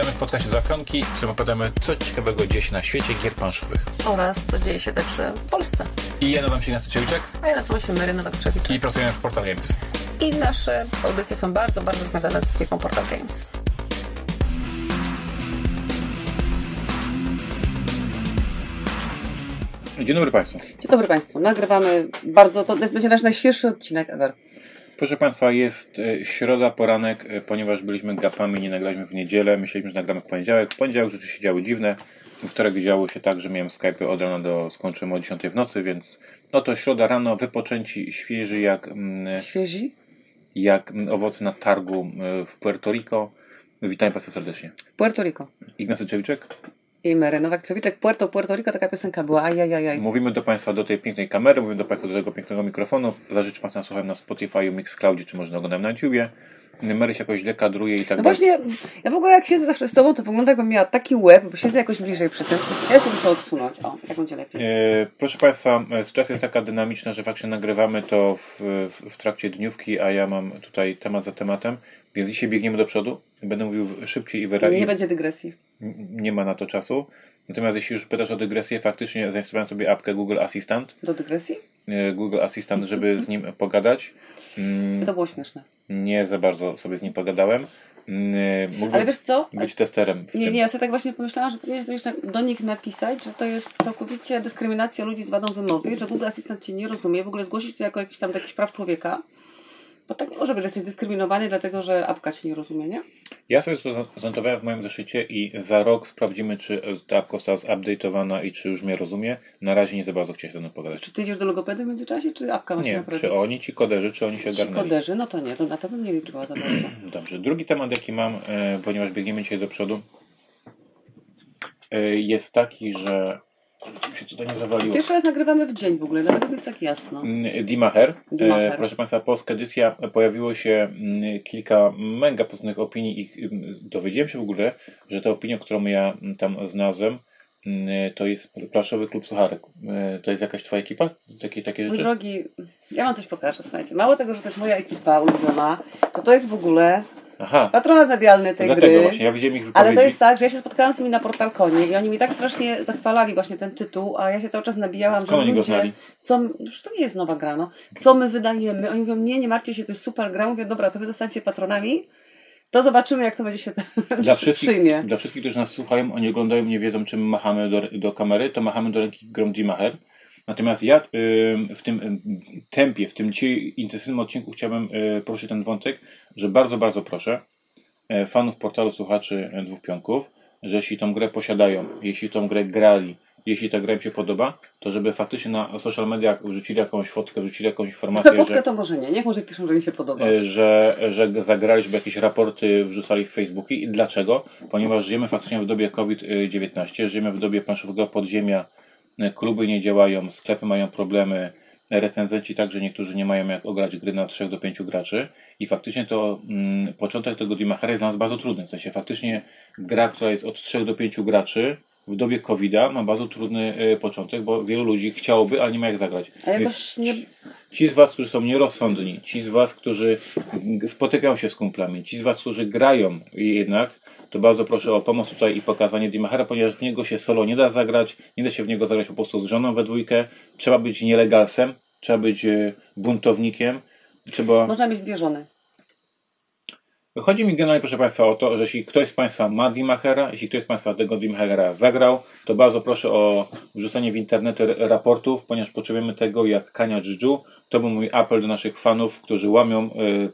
Witamy w podcaście Zapionki, w którym opowiadamy co ciekawego dzieje się na świecie gier planszowych. Oraz co dzieje się także w Polsce. I ja nazywam się Ignacy Ciewiczek A ja nazywam się Mary Nowak-Trzewiczek. i pracujemy w Portal Games. I nasze audycje są bardzo, bardzo związane z firmą Portal Games. Dzień dobry Państwu. Dzień dobry Państwu. Nagrywamy bardzo, to jest- będzie nasz najświeższy odcinek ever. Proszę Państwa, jest e, środa, poranek, e, ponieważ byliśmy gapami, nie nagraliśmy w niedzielę. Myśleliśmy, że nagramy w poniedziałek. W poniedziałek rzeczy się działy dziwne. W wtorek działo się tak, że miałem Skype od rana do skończyłem o 10 w nocy, więc no to środa rano, wypoczęci, świeży jak, mm, Świezi? jak mm, owoce na targu e, w Puerto Rico. Witam Państwa serdecznie. W Puerto Rico. Ignacy Czewiczek. I Mary Nowak-Trzewiczek. Puerto, Puerto Rico, taka piosenka była. Ajajajaj. Mówimy do Państwa do tej pięknej kamery, mówimy do Państwa do tego pięknego mikrofonu. Zależy, czy Państwo słuchają na Spotify, Mixcloudzie, czy może oglądają na YouTubie. Mary się jakoś źle kadruje i tak No dalej. właśnie, ja w ogóle jak siedzę zawsze z tobą, to wygląda jakbym miała taki łeb, bo siedzę jakoś bliżej przy tym. Ja się muszę odsunąć. O, jak będzie lepiej. E, Proszę Państwa, e, sytuacja jest taka dynamiczna, że faktycznie nagrywamy to w, w, w trakcie dniówki, a ja mam tutaj temat za tematem, więc dzisiaj biegniemy do przodu. Będę mówił szybciej i wyraźniej. Nie będzie dygresji. N- Nie ma na to czasu. Natomiast jeśli już pytasz o dygresję, faktycznie zainstalowałem sobie apkę Google Assistant. Do dygresji? e, Google Assistant, żeby z nim pogadać. Mm, To było śmieszne. Nie za bardzo sobie z nim pogadałem. Mm, Mógłbym Ale wiesz co? być testerem. Nie, tym. nie, ja sobie tak właśnie pomyślałam, że powinieneś do nich- do nich napisać, że to jest całkowicie dyskryminacja ludzi z wadą wymowy, że Google Assistant cię nie rozumie, w ogóle zgłosić to jako jakiś tam do jakichś praw człowieka. Bo tak nie może być, że jesteś dyskryminowany, dlatego że apka cię nie rozumie, nie? Ja sobie to zanotowałem w moim zeszycie i za rok sprawdzimy, czy ta apka została zupdate'owana i czy już mnie rozumie. Na razie nie za bardzo chciałem ze mną pogadać. Czy ty idziesz do logopedy w międzyczasie, czy apka ma cię Nie, czy oni, ci koderzy, czy oni się Ci ogarnęli. koderzy? No to nie, to na to bym nie liczyła za bardzo. Dobrze, drugi temat jaki mam, e, ponieważ biegniemy dzisiaj do przodu, e, jest taki, że się tutaj nie zawaliło. Pierwszy raz nagrywamy w dzień w ogóle, dlatego to jest tak jasno. Mm, Dimacher. Dimacher. E, proszę Państwa, polska edycja. Pojawiło się mm, kilka mega pozytywnych opinii i mm, dowiedziałem się w ogóle, że ta opinia, którą ja tam znalazłem, to jest Plaszowy Klub Sucharek. E, To jest jakaś Twoja ekipa? Takie, takie Mój rzeczy? drogi, ja wam coś pokażę, słuchajcie. Mało tego, że to jest moja ekipa ulubiona, to to jest w ogóle Aha, patronat medialny tej dlatego gry. właśnie, ja widziałem ich wypowiedzi. Ale to jest tak, że ja się spotkałam z nimi na Portalkonie i oni mi tak strasznie zachwalali właśnie ten tytuł, a ja się cały czas nabijałam, Skąd oni że go ludzie, znali? co, już to nie jest nowa gra, no. Co my wydajemy? Oni mówią, nie, nie martwcie się, to jest super gra. Mówię, dobra, to wy zostańcie patronami, to zobaczymy, jak to będzie się Dla przyjmie. dla wszystkich, którzy nas słuchają, oni oglądają, nie wiedzą, czym machamy do, do kamery, to machamy do ręki grą Dimacher. Natomiast ja w tym ym, tempie, w tym dzisiaj intensywnym odcinku chciałbym y, poruszyć ten wątek, że bardzo, bardzo proszę e, fanów portalu słuchaczy e, dwóch pionków, że jeśli tą grę posiadają, jeśli tą grę grali, jeśli ta gra im się podoba, to żeby faktycznie na social mediach wrzucili jakąś fotkę, wrzucili jakąś informację, Fotkę że, to może nie, niech może piszą, że im się podoba. e, że, że zagrali, żeby jakieś raporty wrzucali w Facebooki. I dlaczego? Ponieważ żyjemy faktycznie w dobie COVID-19, żyjemy w dobie planszowego podziemia, kluby nie działają, sklepy mają problemy, recenzenci także niektórzy nie mają jak ograć gry na 3 do 5 graczy i faktycznie to mm, początek tego Dimachera jest dla nas bardzo trudny. W sensie faktycznie gra, która jest od 3 do 5 graczy w dobie COVID-a ma bardzo trudny e, początek, bo wielu ludzi chciałoby, ale nie ma jak zagrać. A jakoś nie... Ci z Was, którzy są nierozsądni, ci z Was, którzy spotykają się z kumplami, ci z Was, którzy grają jednak, to bardzo proszę o pomoc tutaj i pokazanie Dimachera, ponieważ w niego się solo nie da zagrać, nie da się w niego zagrać po prostu z żoną we dwójkę, trzeba być nielegalsem, trzeba być e, buntownikiem, trzeba... Można mieć dwie żony. Chodzi mi generalnie, proszę Państwa, o to, że jeśli ktoś z Państwa ma Dimachera, jeśli ktoś z Państwa tego Dimachera zagrał, to bardzo proszę o wrzucenie w internet raportów, ponieważ potrzebujemy tego jak kania dżdżu. To był mój apel do naszych fanów, którzy łamią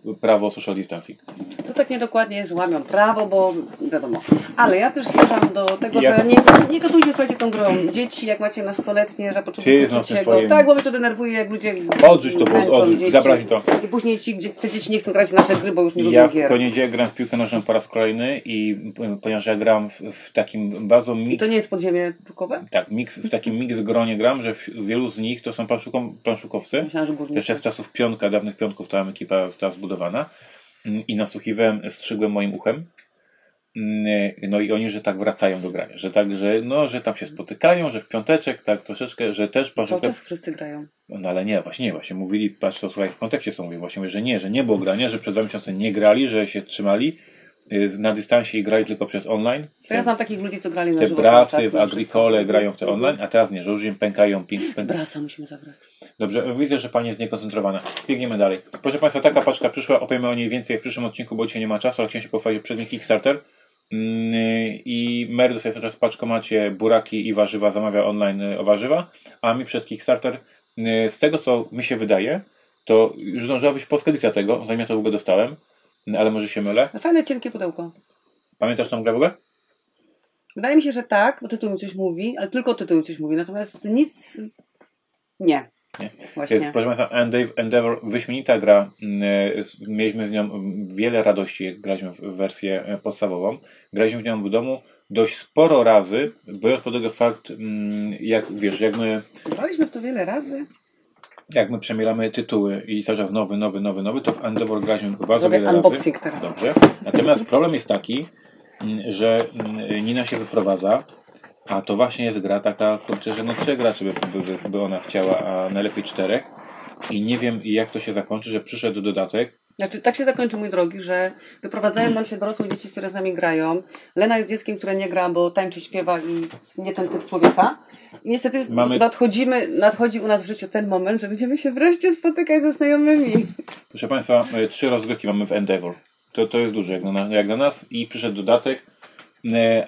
y, prawo social distancing. To tak niedokładnie jest, łamią prawo, bo wiadomo. Ale ja też zmierzam do tego, Ja- że nie, nie gotujcie, słuchajcie, tą grą dzieci, jak macie nastoletnie, że potrzebujecie trzeciego. swoim- Tak, bo mnie to denerwuje, jak ludzie Odrzuć to, męczą odrzuć, zabrać to. I później ci, te dzieci nie chcą grać w nasze gry, bo już nie Ja lubią w gier. Poniedziałek gram w piłkę nożną po raz kolejny i ponieważ ja gram w, w takim bardzo I mix, to nie jest podziemie pukowe? tak, mix, w takim mix gronie gram, że w, wielu z nich to są planszuką, planszukowcy. Myślałam, że górnicy. Jeszcze z czasów piątka, dawnych piątków ta ekipa została zbudowana i nasłuchiwałem, strzygłem moim uchem. Mm, No i oni, że tak wracają do grania, że tak, że, no, że tam się spotykają, że w piąteczek, tak troszeczkę, że też Cały planszówkę... czas wszyscy grają. No ale nie, właśnie nie, właśnie mówili, patrz to słuchaj, w kontekście co mówię, właśnie mówię, że nie, że nie było grania, że przez dwa miesiące nie grali, że się trzymali y, na dystansie i grali tylko przez online. To ja znam takich ludzi, co grali na Te żywo. brasy cały w czas, Agricole wszystko. grają w te online, a teraz nie, że już im pękają ping. Pęk... brasa musimy zagrać. Dobrze, widzę, że Pani jest niekoncentrowana. Biegniemy dalej. Proszę Państwa, taka paczka przyszła, opowiemy o niej więcej w przyszłym odcinku, bo dzisiaj nie ma czasu, ale chciałem się pochwalić przedni Kickstarter. Mm, I Mary dostaje teraz w paczkomacie buraki i warzywa, zamawia online y, o warzywa, a mi przed Kickstarter, y, z tego co mi się wydaje, to już zdążyła wyjść polska edycja tego, zanim ja to w ogóle dostałem, y, ale może się mylę. Fajne, cienkie pudełko. Pamiętasz tą grę w ogóle? Wydaje mi się, że tak, bo tytuł mi coś mówi, ale tylko tytuł mi coś mówi. Natomiast nic... Nie. Nie. Właśnie. Jest, proszę Państwa, Endeav- Endeavor, wyśmienita gra. Mm, s- Mieliśmy z nią wiele radości, jak graliśmy w wersję e, podstawową. Graliśmy w nią w domu dość sporo razy, biorąc pod uwagę fakt, mm, jak wiesz, jak my, Graliśmy w to wiele razy. jak my przemieramy tytuły i cały czas nowy, nowy, nowy, nowy, to w Endeavor graliśmy bardzo Zrobię wiele unboxing razy. teraz. Dobrze. Natomiast problem jest taki, mm, że Nina się wyprowadza, a to właśnie jest gra taka, kurczę, że no trzech graczy by, by, by ona chciała, a najlepiej czterech. I nie wiem, jak to się zakończy, że przyszedł dodatek. Znaczy, tak się zakończy, mój drogi, że wyprowadzają nam się dorosłe dzieci, które z nami grają. Lena jest dzieckiem, które nie gra, bo tańczy, śpiewa i nie ten typ człowieka. I niestety Mamy- nadchodzimy, nadchodzi u nas w życiu ten moment, że będziemy się wreszcie spotykać ze znajomymi. Proszę Państwa, e, trzy rozgrywki mamy w Endeavor. To, to jest dużo jak na, jak na nas. I przyszedł dodatek,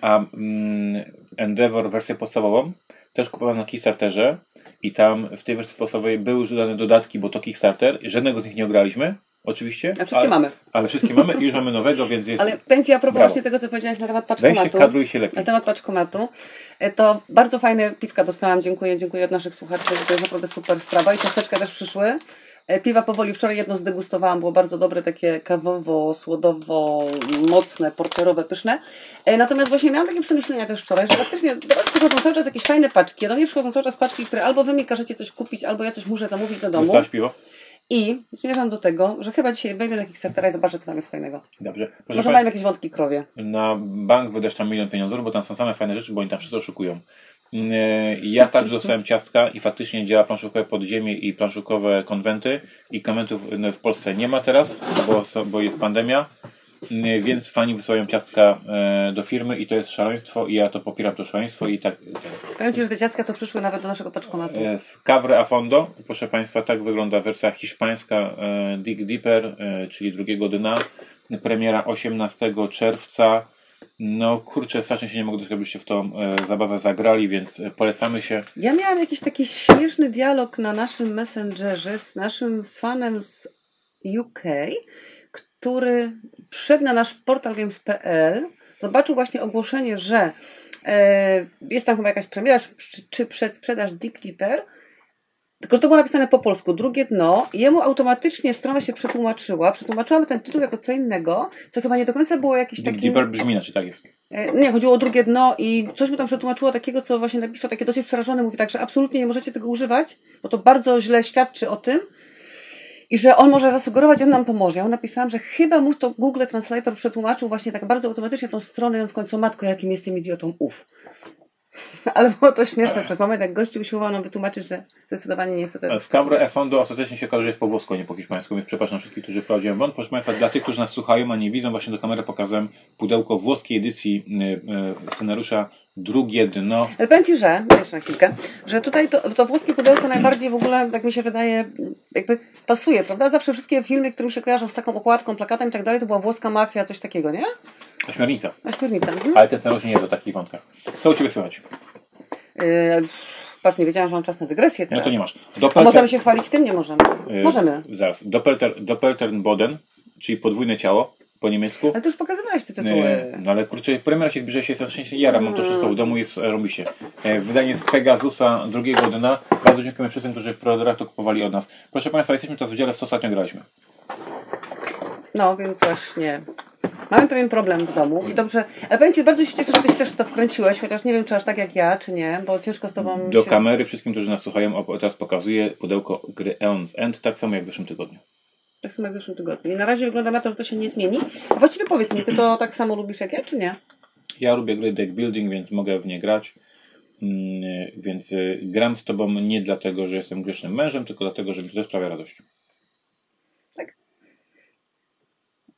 a mm, Endeavor wersję podstawową też kupowałem na Kickstarterze i tam w tej wersji podstawowej były już dodane dodatki, bo to Kickstarter. Żadnego z nich nie ograliśmy, oczywiście. A wszystkie ale, mamy. Ale wszystkie mamy i już mamy nowego, więc jest... Ale będzie a propos Brawo. właśnie tego, co powiedziałaś na temat Weź się paczkomatu. kadruj się lepiej. Na temat paczkomatu. E, To bardzo fajne piwka dostałam. Dziękuję, dziękuję od naszych słuchaczy. To jest naprawdę super sprawa. I ciasteczka też przyszły. E, Piwa powoli wczoraj jedno zdegustowałam, było bardzo dobre, takie kawowo, słodowo, mocne, porterowe, pyszne. E, Natomiast właśnie miałam takie przemyślenia też wczoraj, że faktycznie do Was przychodzą cały czas jakieś fajne paczki, do mnie przychodzą cały czas paczki, które albo Wy mi każecie coś kupić, albo ja coś muszę zamówić do domu. Dostałaś piwo? I zmierzam do tego, że chyba dzisiaj wejdę na Kickstartera i zobaczę, co tam jest fajnego. Dobrze. Proszę Może mają jakieś wątki krowie. na bank wydasz tam milion pieniędzy, bo tam są same fajne rzeczy, bo oni tam wszyscy oszukują. Yy, Ja także dostałem ciastka i faktycznie działa planszówkowe podziemie i planszówkowe konwenty i konwentów no, w Polsce nie ma teraz, bo, bo jest pandemia, Yy, więc fani wysyłają ciastka e, do firmy i to jest szaleństwo i ja to popieram to szaleństwo i tak Powiem Ci, że te dziecka to przyszły nawet do naszego paczkomatu. e, z Cavre a Fondo, proszę Państwa, tak wygląda wersja hiszpańska e, Dig Deeper, e, czyli drugiego dna. Premiera 18 czerwca. No kurczę, strasznie się nie mogę doczekać, żebyście w tą e, zabawę zagrali, więc e, polecamy się. Ja miałam jakiś taki śmieszny dialog na naszym Messengerze z naszym fanem z UK, który wszedł na nasz portal games.pl, zobaczył właśnie ogłoszenie, że e, jest tam chyba jakaś premiera, czy, czy przedsprzedaż Dick Deeper, tylko że to było napisane po polsku, drugie dno, i jemu automatycznie strona się przetłumaczyła, przetłumaczyłam ten tytuł jako co innego, co chyba nie do końca było jakiś taki... Deeper brzmi inaczej, tak jest. E, Nie, chodziło o drugie dno i coś mu tam przetłumaczyło takiego, co właśnie napisał, takie dosyć przerażone. Mówi tak, że absolutnie nie możecie tego używać, bo to bardzo źle świadczy o tym i że on może zasugerować, on nam pomoże. Ja mu napisałam, że chyba mu to Google Translator przetłumaczył właśnie tak bardzo automatycznie tą stronę i on w końcu, matko, jakim jestem idiotą, uf. Ale było to śmieszne przez moment, jak gościu usiłował nam wytłumaczyć, że zdecydowanie nie jest to ten... Z Cavre a Fondo ostatecznie się okaże, że jest po włosku, nie po hiszpańsku, więc przepraszam wszystkich, którzy wprowadziłem błąd. Proszę Państwa, dla tych, którzy nas słuchają, a nie widzą, właśnie do kamery pokazałem pudełko włoskiej edycji y, y, scenariusza Drugie dno. Ale powiem Ci, że, jeszcze na chwilkę, że tutaj to, to włoskie pudełko najbardziej w ogóle, jak mi się wydaje, jakby pasuje, prawda? Zawsze wszystkie filmy, które mi się kojarzą z taką okładką, plakatem i tak dalej, to była włoska mafia, coś takiego, nie? Ośmiornica. Ośmiornica. Mhm. Ale ten scenariusz nie jest o takich wątkach. Co u Ciebie słychać? Yy, patrz, nie wiedziałam, że mam czas na dygresję No teraz. to nie masz. A Doppelter, możemy się chwalić tym? Nie możemy. y, Możemy. Zaraz. Doppelter, Doppelternboden, czyli podwójne ciało po niemiecku. Ale ty już pokazywałeś te tytuły. No ale kurczę, premiera się zbliża, się strasznie jara, mam to wszystko w domu, jest e, robi się. E, Wydanie z Pegasusa drugiego dna. Bardzo dziękujemy wszystkim, którzy w preorderach to kupowali od nas. Proszę Państwa, jesteśmy teraz w dziale, w co ostatnio graliśmy. No, więc właśnie. Mamy pewien problem w domu i dobrze, ale powiem Ci, bardzo się cieszę, że Ty się też to wkręciłeś, chociaż nie wiem, czy aż tak jak ja, czy nie, bo ciężko z Tobą Do się... kamery wszystkim, którzy nas słuchają, teraz pokazuję pudełko gry Eon's End, tak samo jak w zeszłym tygodniu. Tak samo jak w zeszłym tygodniu. I na razie wygląda na to, że to się nie zmieni. A właściwie powiedz mi, Ty to tak samo lubisz jak ja, czy nie? Ja lubię gry deck building, więc mogę w nie grać. Mm, Więc y, gram z Tobą nie dlatego, że jestem grzecznym mężem, tylko dlatego, że mi to też sprawia radość. Tak.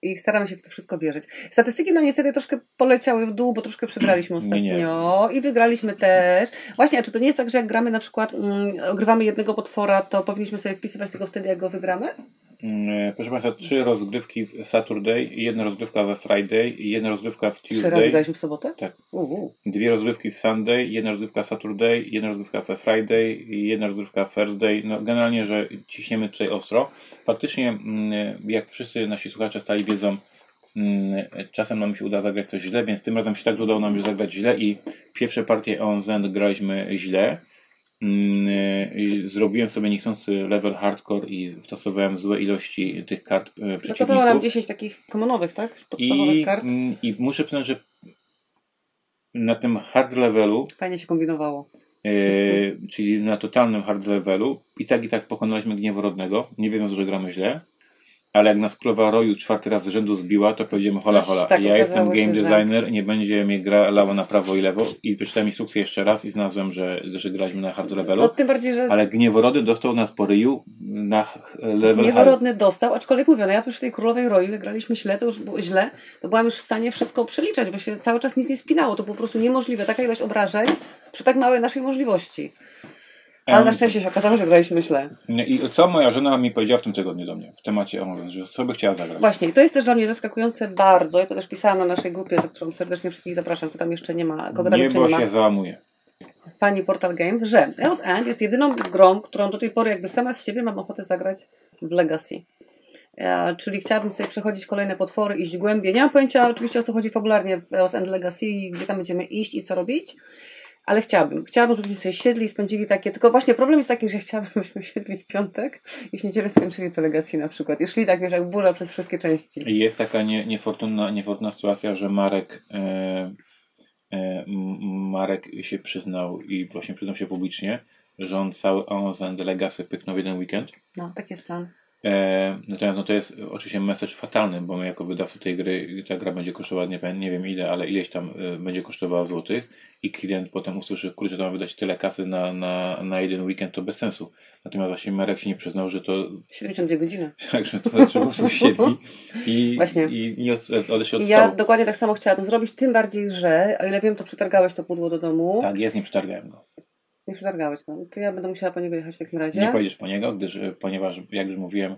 i staramy się w to wszystko wierzyć. Statystyki no niestety troszkę poleciały w dół, bo troszkę przegraliśmy ostatnio Nie, nie. i wygraliśmy też. Właśnie, a czy to nie jest tak, że jak gramy na przykład, mm, ogrywamy jednego potwora, to powinniśmy sobie wpisywać tylko wtedy, jak go wygramy? Mm, Proszę Państwa, trzy rozgrywki w Saturday, jedna rozgrywka we Friday, jedna rozgrywka w Trzy razy Tuesday, graliśmy w sobotę? tak. Uuu. dwie rozgrywki w Sunday, jedna rozgrywka Saturday, jedna rozgrywka we Friday i jedna rozgrywka Thursday. No, generalnie, że ciśniemy tutaj ostro. Faktycznie, mm, jak wszyscy nasi słuchacze stali wiedzą, mm, czasem nam się uda zagrać coś źle, więc tym razem się tak udało nam zagrać źle i pierwsze partie ONZ graliśmy źle. Mm, i Zrobiłem sobie niechcący level hardcore i wstosowałem złe ilości tych kart e, Brakowało przeciwników. nam 10 takich komonowych, tak? Podstawowych I, kart. mm, I muszę przyznać, że na tym hard levelu Fajnie się kombinowało. E, czyli na totalnym hard levelu i tak i tak pokonaliśmy gnieworodnego, nie wiedząc, że gramy źle. Ale jak nas królowa roju czwarty raz z rzędu zbiła, to powiedziemy hola hola. tak ja jestem się, game designer, nie będzie mnie gra lała na prawo i lewo i przeczytałem instrukcję jeszcze raz i znalazłem, że, że graliśmy na hard levelu. No tym bardziej, że Ale gnieworody dostał nas po ryju na level hard. Niewyrodny dostał, aczkolwiek mówię, no ja przy tej królowej roju, jak graliśmy źle, to już było źle, to byłam już w stanie wszystko przeliczać, bo się cały czas nic nie spinało. To po prostu niemożliwe. Taka ilość obrażeń przy tak małej naszej możliwości. Ale na szczęście się okazało, że graliśmy źle. I co moja żona mi powiedziała w tym tygodniu do mnie, w temacie Us, że co by chciała zagrać. Właśnie, i to jest też dla mnie zaskakujące bardzo. I to też pisałam na naszej grupie, do którą serdecznie wszystkich zapraszam, kto tam jeszcze nie ma, kogo tam jeszcze Niebo nie ma. się załamuje. Pani Portal Games, że Eos End jest jedyną grą, którą do tej pory jakby sama z siebie mam ochotę zagrać w Legacy. Ja, czyli chciałabym sobie przechodzić kolejne potwory, iść głębiej. Nie mam pojęcia oczywiście o co chodzi fabularnie w Eos End Legacy i gdzie tam będziemy iść i co robić, ale chciałabym. Chciałabym, żebyśmy sobie siedli i spędzili takie... Tylko właśnie problem jest taki, że chciałabym, żebyśmy siedli w piątek i w niedzielę skończyli to Legacy na przykład. I szli tak, wiesz, jak burza przez wszystkie części. I Jest taka nie, niefortunna, niefortunna sytuacja, że Marek e, e, Marek się przyznał i właśnie przyznał się publicznie, że on cały Onzen Legacy pyknął w jeden weekend. No, taki jest plan. E, natomiast no to jest oczywiście message fatalny, bo my jako wydawcy tej gry, ta gra będzie kosztowała, nie, nie wiem ile, ale ileś tam e, będzie kosztowała złotych i klient potem usłyszy, kurczę, to ma wydać tyle kasy na, na, na jeden weekend, to bez sensu. Natomiast właśnie Marek się nie przyznał, że to 72 godziny. Także to znaczy po prostu siedli i, Właśnie. i, i od, od I ja stołu. dokładnie tak samo chciałabym zrobić, tym bardziej, że, o ile wiem, to przetargałeś to pudło do domu. Tak, jest, nie przetargałem go. Nie przetargałeś go. To ja będę musiała po niego jechać w takim razie. Nie pojedziesz po niego, gdyż, e, ponieważ, jak już mówiłem,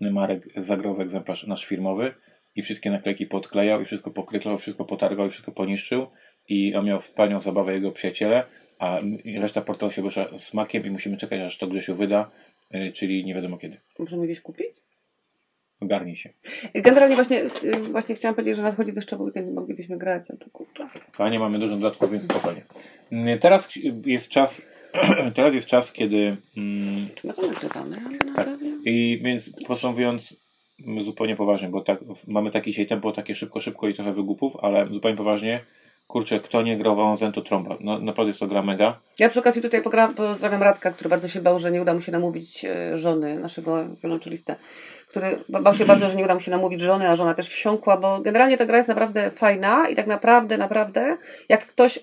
Marek zagrał w egzemplarz nasz firmowy i wszystkie naklejki podklejał i wszystko pokryklał, wszystko potargał i wszystko poniszczył i on miał wspaniałą zabawę jego przyjaciele, a reszta portalu się z makiem i musimy czekać, aż to Grzesiu wyda, y, czyli nie wiadomo kiedy. Możemy gdzieś kupić? Ogarnij się. Generalnie właśnie, y, właśnie chciałam powiedzieć, że nadchodzi deszczowy weekend i moglibyśmy grać, a tu kurczę. Panie, mamy dużo dodatków, więc spokojnie. Mm, Teraz jest czas, teraz jest czas, kiedy mm, Czy my to nagrywamy? Ale Tak. I więc podsumowując zupełnie poważnie, bo tak, mamy takie dzisiaj tempo, takie szybko, szybko i trochę wygupów, ale zupełnie poważnie, kurczę, kto nie grał w Onzen, to trąba. No, naprawdę jest to gra mega. Ja przy okazji tutaj pozdrawiam Radka, który bardzo się bał, że nie uda mu się namówić e, żony naszego wiolonczelistę, który ba- bał się bardzo, że nie uda mu się namówić żony, a żona też wsiąkła, bo generalnie ta gra jest naprawdę fajna i tak naprawdę, naprawdę, jak ktoś y,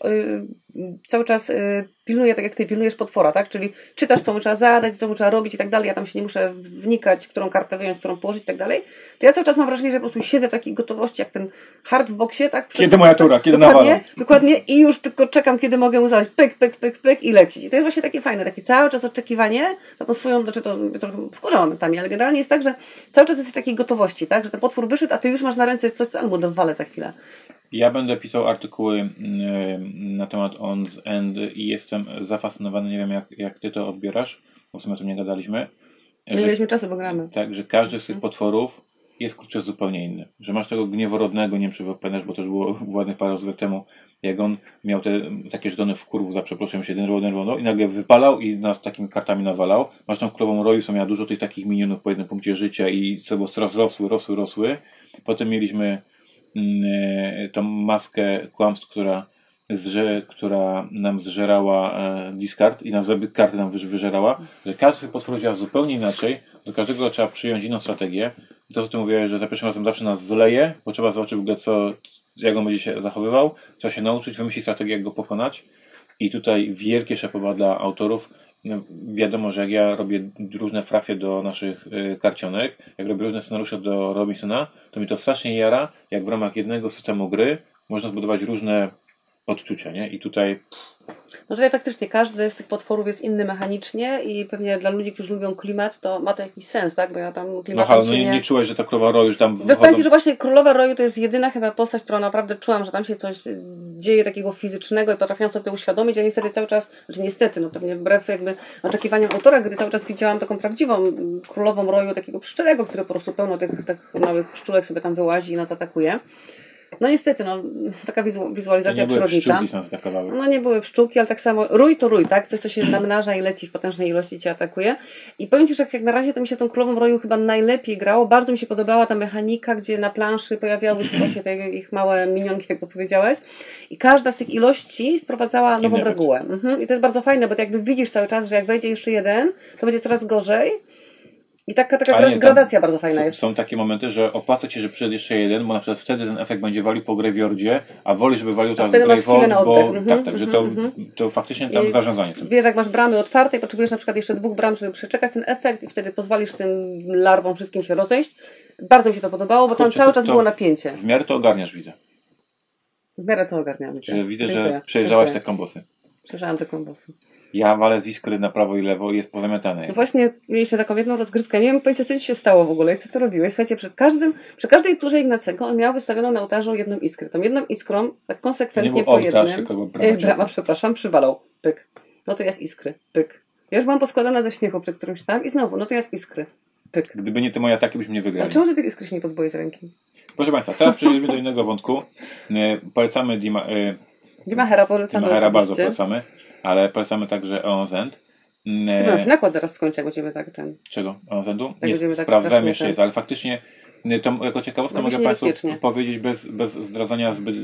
cały czas y, pilnuje, tak jak ty pilnujesz potwora, tak? Czyli czytasz, co mu trzeba zadać, co mu trzeba robić i tak dalej, ja tam się nie muszę wnikać, którą kartę wyjąć, którą położyć i tak dalej, to ja cały czas mam wrażenie, że po prostu siedzę w takiej gotowości, jak ten hard w boksie, tak? Przed- Kiedy moja tura, kiedy dokładnie, nawalam. dokładnie i już tylko czekam, kiedy mogę mu zadać pyk, pyk, pyk, pyk i lecieć. I to jest właśnie takie fajne, takie cały czas oczekiwanie na tą swoją, znaczy to trochę wkurza momentami, ale generalnie jest tak, że cały czas jesteś w takiej gotowości, tak? Że ten potwór wyszedł, a ty już masz na ręce coś, co albo dowalę za chwilę. Ja będę pisał artykuły mm, na temat On's End i jestem zafascynowany, nie wiem jak, jak ty to odbierasz, bo w sumie o tym nie gadaliśmy, Nie że, mieliśmy czasu, bo gramy. tak, że każdy z tych potworów jest kurczę zupełnie inny. Że masz tego gnieworodnego, nie wiem czy pamiętasz, bo to już było ładnych parę rozgrywek temu, jak on miał te takie żdony w kurwu, za przeproszeniem się denerwował, denerwował i nagle wypalał i nas takimi kartami nawalał. Masz tą królową roju, co miała dużo tych takich minionów po jednym punkcie życia i co coraz rosły, rosły, rosły. Potem mieliśmy e, tą maskę kłamstw, która zże, która nam zżerała e, discard i nam karty nam wyż- wyżerała, że każdy potworów działa zupełnie inaczej, do każdego trzeba przyjąć inną strategię. I to, co ty mówiłeś, że za pierwszym razem zawsze nas zleje, bo trzeba zobaczyć w ogóle, co, jak on będzie się zachowywał, trzeba się nauczyć, wymyślić strategię, jak go pokonać. I tutaj wielkie szapoba dla autorów, no, wiadomo, że jak ja robię różne frakcje do naszych y, karcionek, jak robię różne scenariusze do Robinsona, to mi to strasznie jara, jak w ramach jednego systemu gry można zbudować różne odczucia, nie? I tutaj No tutaj faktycznie każdy z tych potworów jest inny mechanicznie i pewnie dla ludzi, którzy lubią klimat, to ma to jakiś sens, tak? Bo ja tam no klimatem halo, się no nie, nie... czułeś, że ta królowa roju już tam Powiem wychodzą... że właśnie Królowa Roju to jest jedyna chyba postać, którą naprawdę czułam, że tam się coś dzieje takiego fizycznego i potrafiłam sobie to uświadomić, a niestety cały czas, znaczy niestety, no pewnie wbrew jakby oczekiwaniom autora gry, cały czas widziałam taką prawdziwą Królową Roju, takiego pszczelego, który po prostu pełno tych, tych małych pszczółek sobie tam wyłazi i nas atakuje. No niestety, no taka wizu- To wizualizacja nie były przyrodnicza. pszczółki nas atakowały. No nie były pszczółki, ale tak samo rój to rój, tak? Coś, co się namnaża i leci w potężnej ilości cię atakuje. I powiem Ci, że jak na razie to mi się tą królową roju chyba najlepiej grało. Bardzo mi się podobała ta mechanika, gdzie na planszy pojawiały się właśnie te ich małe minionki, jak to powiedziałeś. I każda z tych ilości wprowadzała nową regułę. Mhm. I to jest bardzo fajne, bo ty jakby widzisz cały czas, że jak wejdzie jeszcze jeden, to będzie coraz gorzej. I taka, taka gra- nie, tam gradacja bardzo fajna jest. Są takie momenty, że opłaca ci, że przyszedł jeszcze jeden, bo na przykład wtedy ten efekt będzie walił po Greviordzie, a woli, żeby walił chwilę na bo. Mhm, tak, tak, że to, to faktycznie tam I zarządzanie tym. Wiesz, jak masz bramy otwarte i potrzebujesz na przykład jeszcze dwóch bram, żeby przeczekać ten efekt i wtedy pozwolisz tym larwom wszystkim się rozejść. Bardzo mi się to podobało, bo tam cały czas było napięcie. W miarę to ogarniasz, widzę. W miarę to ogarniam. Widzę, Dziękuję, że przejeżdżałaś te dziękuję. kombosy. Przejrzałam te kombosy. Ja walę z iskry na prawo i lewo i jest pozamiatane. No właśnie mieliśmy taką jedną rozgrywkę. Nie wiem pojęcia, co ci się stało w ogóle i co ty robiłeś. Słuchajcie, przed każdym, przy każdej turze Ignacego on miał wystawioną na ołtarzu jedną iskrę. Tą jedną iskrą, tak konsekwentnie Nie był po ołtarz, jednym. tylko. E, brama, przepraszam, przywalał. Pyk. No to jest iskry. Pyk. Ja już byłam poskładana ze śmiechu przy którymś tam i znowu, no to jest iskry. Pyk. Gdyby nie te moje ataki, byśmy nie A wygrali. czemu ty tych iskry się nie pozbyłeś z ręki? Proszę Państwa, teraz przejdziemy do innego wątku. E, Polecamy Dima, e, Dimachera polecamy Dimachera bardzo polecamy, ale polecamy także ONZ. Ty E, masz nakład zaraz skończy, jak będziemy tak ten. Czego? ONZ-u? Jak Nie, tak sprawdzałem jeszcze jest, ale faktycznie nie, to jako ciekawostkę się mogę Państwu powiedzieć bez, bez zdradzania zbyt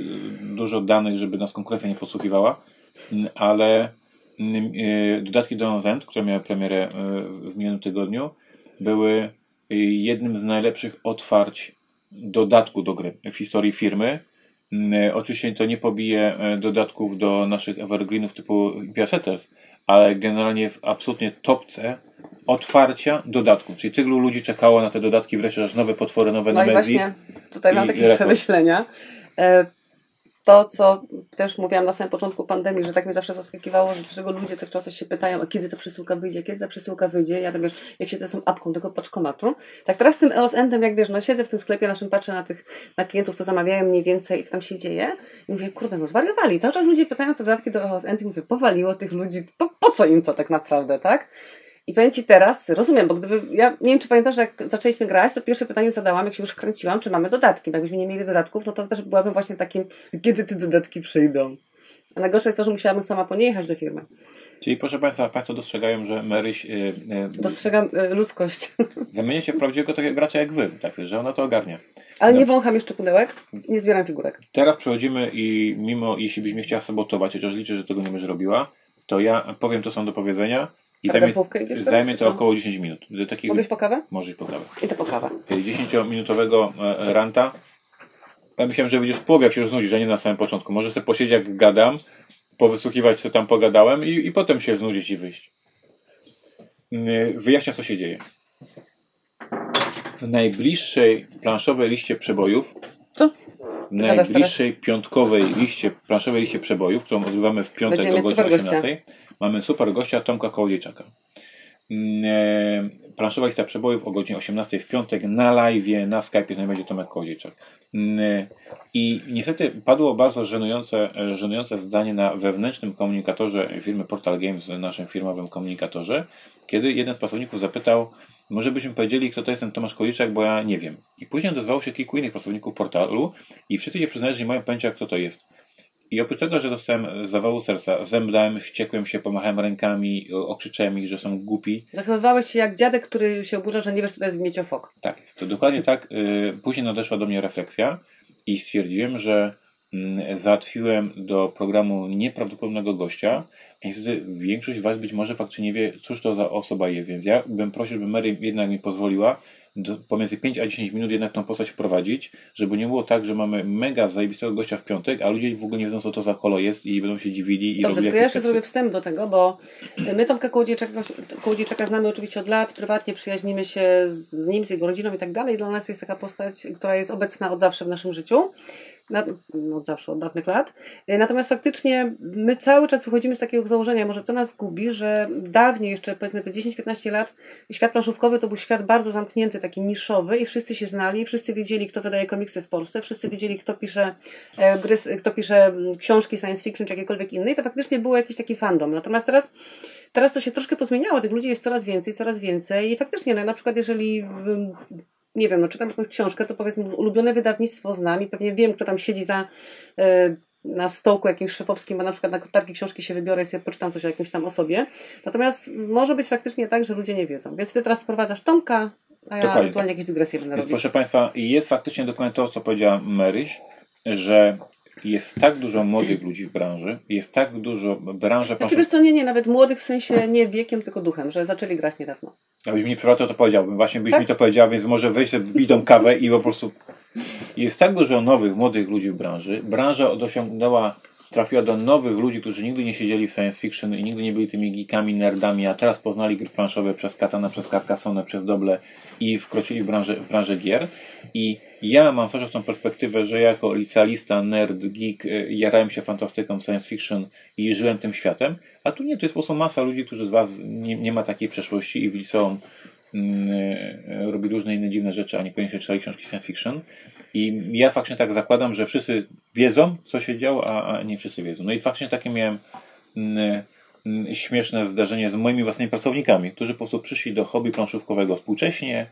dużo danych, żeby nas konkurencja nie podsłuchiwała, Mm, ale mm, e, dodatki do ONZ, które miały premierę e, w minionym tygodniu, były e, jednym z najlepszych otwarć dodatku do gry w historii firmy. Mm, e, Oczywiście to nie pobije e, dodatków do naszych evergreenów typu Impia Settlers, ale generalnie w absolutnie topce otwarcia dodatku. Czyli tylu ludzi czekało na te dodatki, wreszcie aż nowe potwory, nowe No i Nemesis. właśnie tutaj mam takie przemyślenia. To, co też mówiłam na samym początku pandemii, że tak mnie zawsze zaskakiwało, że dlaczego ludzie co czas się pytają, a kiedy ta przesyłka wyjdzie, kiedy ta przesyłka wyjdzie. Ja tam wiesz, jak siedzę z tą apką tego paczkomatu. Tak teraz tym EOS Endem, jak wiesz, no siedzę w tym sklepie naszym, patrzę na tych, na klientów, co zamawiają mniej więcej i co tam się dzieje. I mówię, kurde, no zwariowali. Cały czas ludzie pytają te dodatki do EOS End i mówię, powaliło tych ludzi, po, po co im to tak naprawdę, tak? I powiem Ci teraz, rozumiem, bo gdyby, ja nie wiem, czy pamiętasz, że jak zaczęliśmy grać, to pierwsze pytanie zadałam, jak się już wkręciłam, czy mamy dodatki. Bo jakbyśmy nie mieli dodatków, no to też byłabym właśnie takim, kiedy te dodatki przyjdą. A najgorsze jest to, że musiałabym sama po nie jechać do firmy. Czyli proszę Państwa, Państwo dostrzegają, że Maryś e, e, Dostrzegam y, ludzkość. zamienia się w prawdziwego takiego gracza jak Wy, tak, że ona to ogarnia. Ale nie Dobrze. wącham jeszcze pudełek, nie zbieram figurek. Teraz przechodzimy i mimo, jeśli byś mnie chciała sabotować, chociaż liczę, że tego nie będziesz robiła, to ja powiem to, co mam do powiedzenia i zajmie, idziesz zajmie to około 10 minut. Do Mogę iść po kawę? Możesz po kawę. I to po kawę. 10-minutowego e, ranta. Ja myślałem, że wyjdziesz w połowie, jak się znudzisz, a nie na samym początku. Może sobie posiedzieć, jak gadam, powysłuchiwać, co tam pogadałem i, i potem się znudzić i wyjść. Yy, Wyjaśniam, co się dzieje. W najbliższej planszowej liście przebojów Co? najbliższej piątkowej liście, planszowej liście przebojów, którą odgrywamy w piątek Będziemy o godzinie super gościa. 18, mamy super gościa Tomka Kołodziejczaka. Mm, e, Planszowa lista przebojów o godzinie 18 w piątek na live, na Skype znajdzie Tomek Kołodziejczak. Mm, e, I niestety padło bardzo żenujące, e, żenujące zdanie na wewnętrznym komunikatorze firmy Portal Games, naszym firmowym komunikatorze, kiedy jeden z pracowników zapytał, może byśmy powiedzieli, kto to jest ten Tomasz Kołodziejczak, bo ja nie wiem. I później odezwało się kilku innych pracowników portalu i wszyscy się przyznali, że nie mają pojęcia, kto to jest. I oprócz tego, że dostałem zawału serca, zemdlałem, wściekłem się, pomachałem rękami, okrzyczałem ich, że są głupi. Zachowywałeś się jak dziadek, który się oburza, że nie wiesz, co to jest mieciofok. Tak, jest. to dokładnie tak. Y, Później nadeszła do mnie refleksja i stwierdziłem, że mm, załatwiłem do programu nieprawdopodobnego gościa. A niestety większość z Was być może faktycznie nie wie, cóż to za osoba jest, więc ja bym prosił, żeby Mary jednak mi pozwoliła, do, pomiędzy 5 a 10 minut jednak tą postać wprowadzić, żeby nie było tak, że mamy mega zajebistego gościa w piątek, a ludzie w ogóle nie wiedzą, co to za kolo jest i będą się dziwili i Dobrze, tylko ja jeszcze zrobię wstęp do tego, bo my Tomka Kołodziejczaka, Kołodziejczaka znamy oczywiście od lat, prywatnie przyjaźnimy się z, z nim, z jego rodziną i tak dalej. Dla nas jest taka postać, która jest obecna od zawsze w naszym życiu. No, od zawsze, od dawnych lat. Y, Natomiast faktycznie my cały czas wychodzimy z takiego założenia, może to nas gubi, że dawniej, jeszcze powiedzmy te 10-15 lat, świat planszówkowy to był świat bardzo zamknięty, taki niszowy i wszyscy się znali, wszyscy wiedzieli, kto wydaje komiksy w Polsce, wszyscy wiedzieli, kto pisze e, gry, kto pisze książki science fiction czy jakiekolwiek inne i to faktycznie był jakiś taki fandom. Natomiast teraz Teraz to się troszkę pozmieniało, tych ludzi jest coraz więcej, coraz więcej i faktycznie, no, na przykład jeżeli nie wiem, no czytam jakąś książkę, to powiedzmy ulubione wydawnictwo znam i pewnie wiem, kto tam siedzi za e, na stołku jakimś szefowskim, bo na przykład na targi książki się wybiorę i sobie poczytam coś o jakimś tam osobie. Natomiast może być faktycznie tak, że ludzie nie wiedzą. Więc ty teraz wprowadzasz Tomka, a ja Dokładnie ewentualnie tak. jakieś dygresje będę Więc robić. proszę Państwa, jest faktycznie dokładnie to, co powiedziała Maryś, że jest tak dużo młodych ludzi w branży, jest tak dużo branża Znaczy wiesz co, nie, nie, nawet młodych w sensie nie wiekiem, tylko duchem, że zaczęli grać niedawno. Jakbyś mi przywrotnie to powiedziałbym. Właśnie byś Tak? mi to powiedział, więc może sobie bitą kawę i po prostu. Jest tak dużo nowych, młodych ludzi w branży. Branża osiągnęła, trafiła do nowych ludzi, którzy nigdy nie siedzieli w science fiction i nigdy nie byli tymi geekami, nerdami, a teraz poznali gry planszowe przez Katana, przez Carcassonne, przez Doble i wkroczyli w branżę, w branżę gier. I ja mam zawsze tą perspektywę, że jako licealista, nerd, geek, y, jarałem się fantastyką, science fiction i żyłem tym światem, a tu nie, to jest po prostu masa ludzi, którzy z Was nie, nie ma takiej przeszłości i w liceum mm, y, robi różne inne dziwne rzeczy, a niekoniecznie czytali książki science fiction. I ja faktycznie tak zakładam, że wszyscy wiedzą, co się działo, a, a nie wszyscy wiedzą. No i faktycznie takie miałem mm, mm, śmieszne zdarzenie z moimi własnymi pracownikami, którzy po prostu przyszli do hobby planszówkowego współcześnie,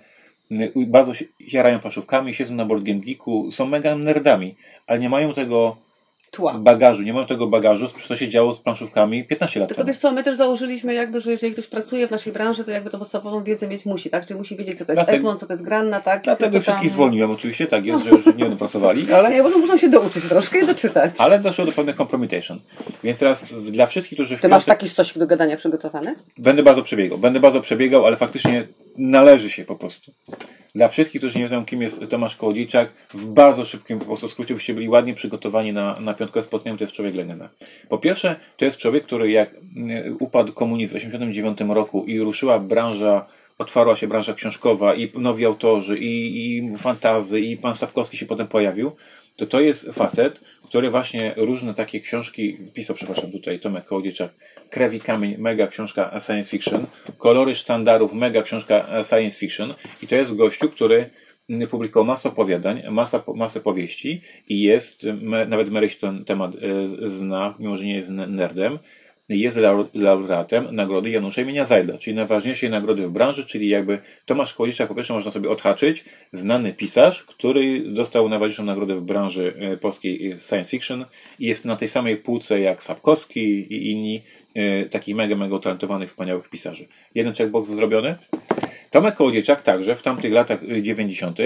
bardzo się jarają planszówkami, siedzą na Board Game Geeku, są mega nerdami, ale nie mają tego Tła. bagażu, nie mają tego bagażu, co się działo z planszówkami 15 lat Tylko temu. wiesz co, my też założyliśmy jakby, że jeżeli ktoś pracuje w naszej branży, to jakby tą podstawową wiedzę mieć musi, tak? Czyli musi wiedzieć, co to jest Dlatego- Egmont, co to jest Granna, tak? Dlatego Co wszystkich tam- zwolniłem oczywiście, tak jest, że już nie będą pracowali, ale... Nie, bo muszą się douczyć troszkę i doczytać. Ale doszło do pewnych compromitation. Więc teraz dla wszystkich, którzy w Ty masz piątek- taki stosik do gadania przygotowany? Będę bardzo przebiegał. Będę bardzo przebiegał, ale faktycznie należy się po prostu. Dla wszystkich, którzy nie wiedzą, kim jest Tomasz Kołodziejczak, w bardzo szybkim po prostu skrócie, byście byli ładnie przygotowani na, na piątkowe spotkanie, to jest człowiek legenda. Po pierwsze, to jest człowiek, który jak mm, upadł komunizm w 1989 roku i ruszyła branża, otwarła się branża książkowa i nowi autorzy, i, i fantazy, i pan Stawkowski się potem pojawił, to to jest facet, który właśnie różne takie książki pisał, przepraszam, tutaj Tomek Kołodziejczak, Krew i Kamień, mega książka science fiction, Kolory sztandarów, mega książka science fiction. I to jest gościu, który publikował masę opowiadań, masa, masę powieści i jest, me, nawet Maryś ten temat e, zna, mimo że nie jest ne- nerdem, jest lau- laureatem nagrody Janusza imienia Zajda, czyli najważniejszej nagrody w branży, czyli jakby Tomasz Kołodziejczak po pierwsze można sobie odhaczyć, znany pisarz, który dostał najważniejszą nagrodę w branży e, polskiej e, science fiction i jest na tej samej półce jak Sapkowski i inni e, takich mega, mega utalentowanych, wspaniałych pisarzy. Jeden checkbox zrobiony. Tomek Kołodziejczak także w tamtych latach y, 90.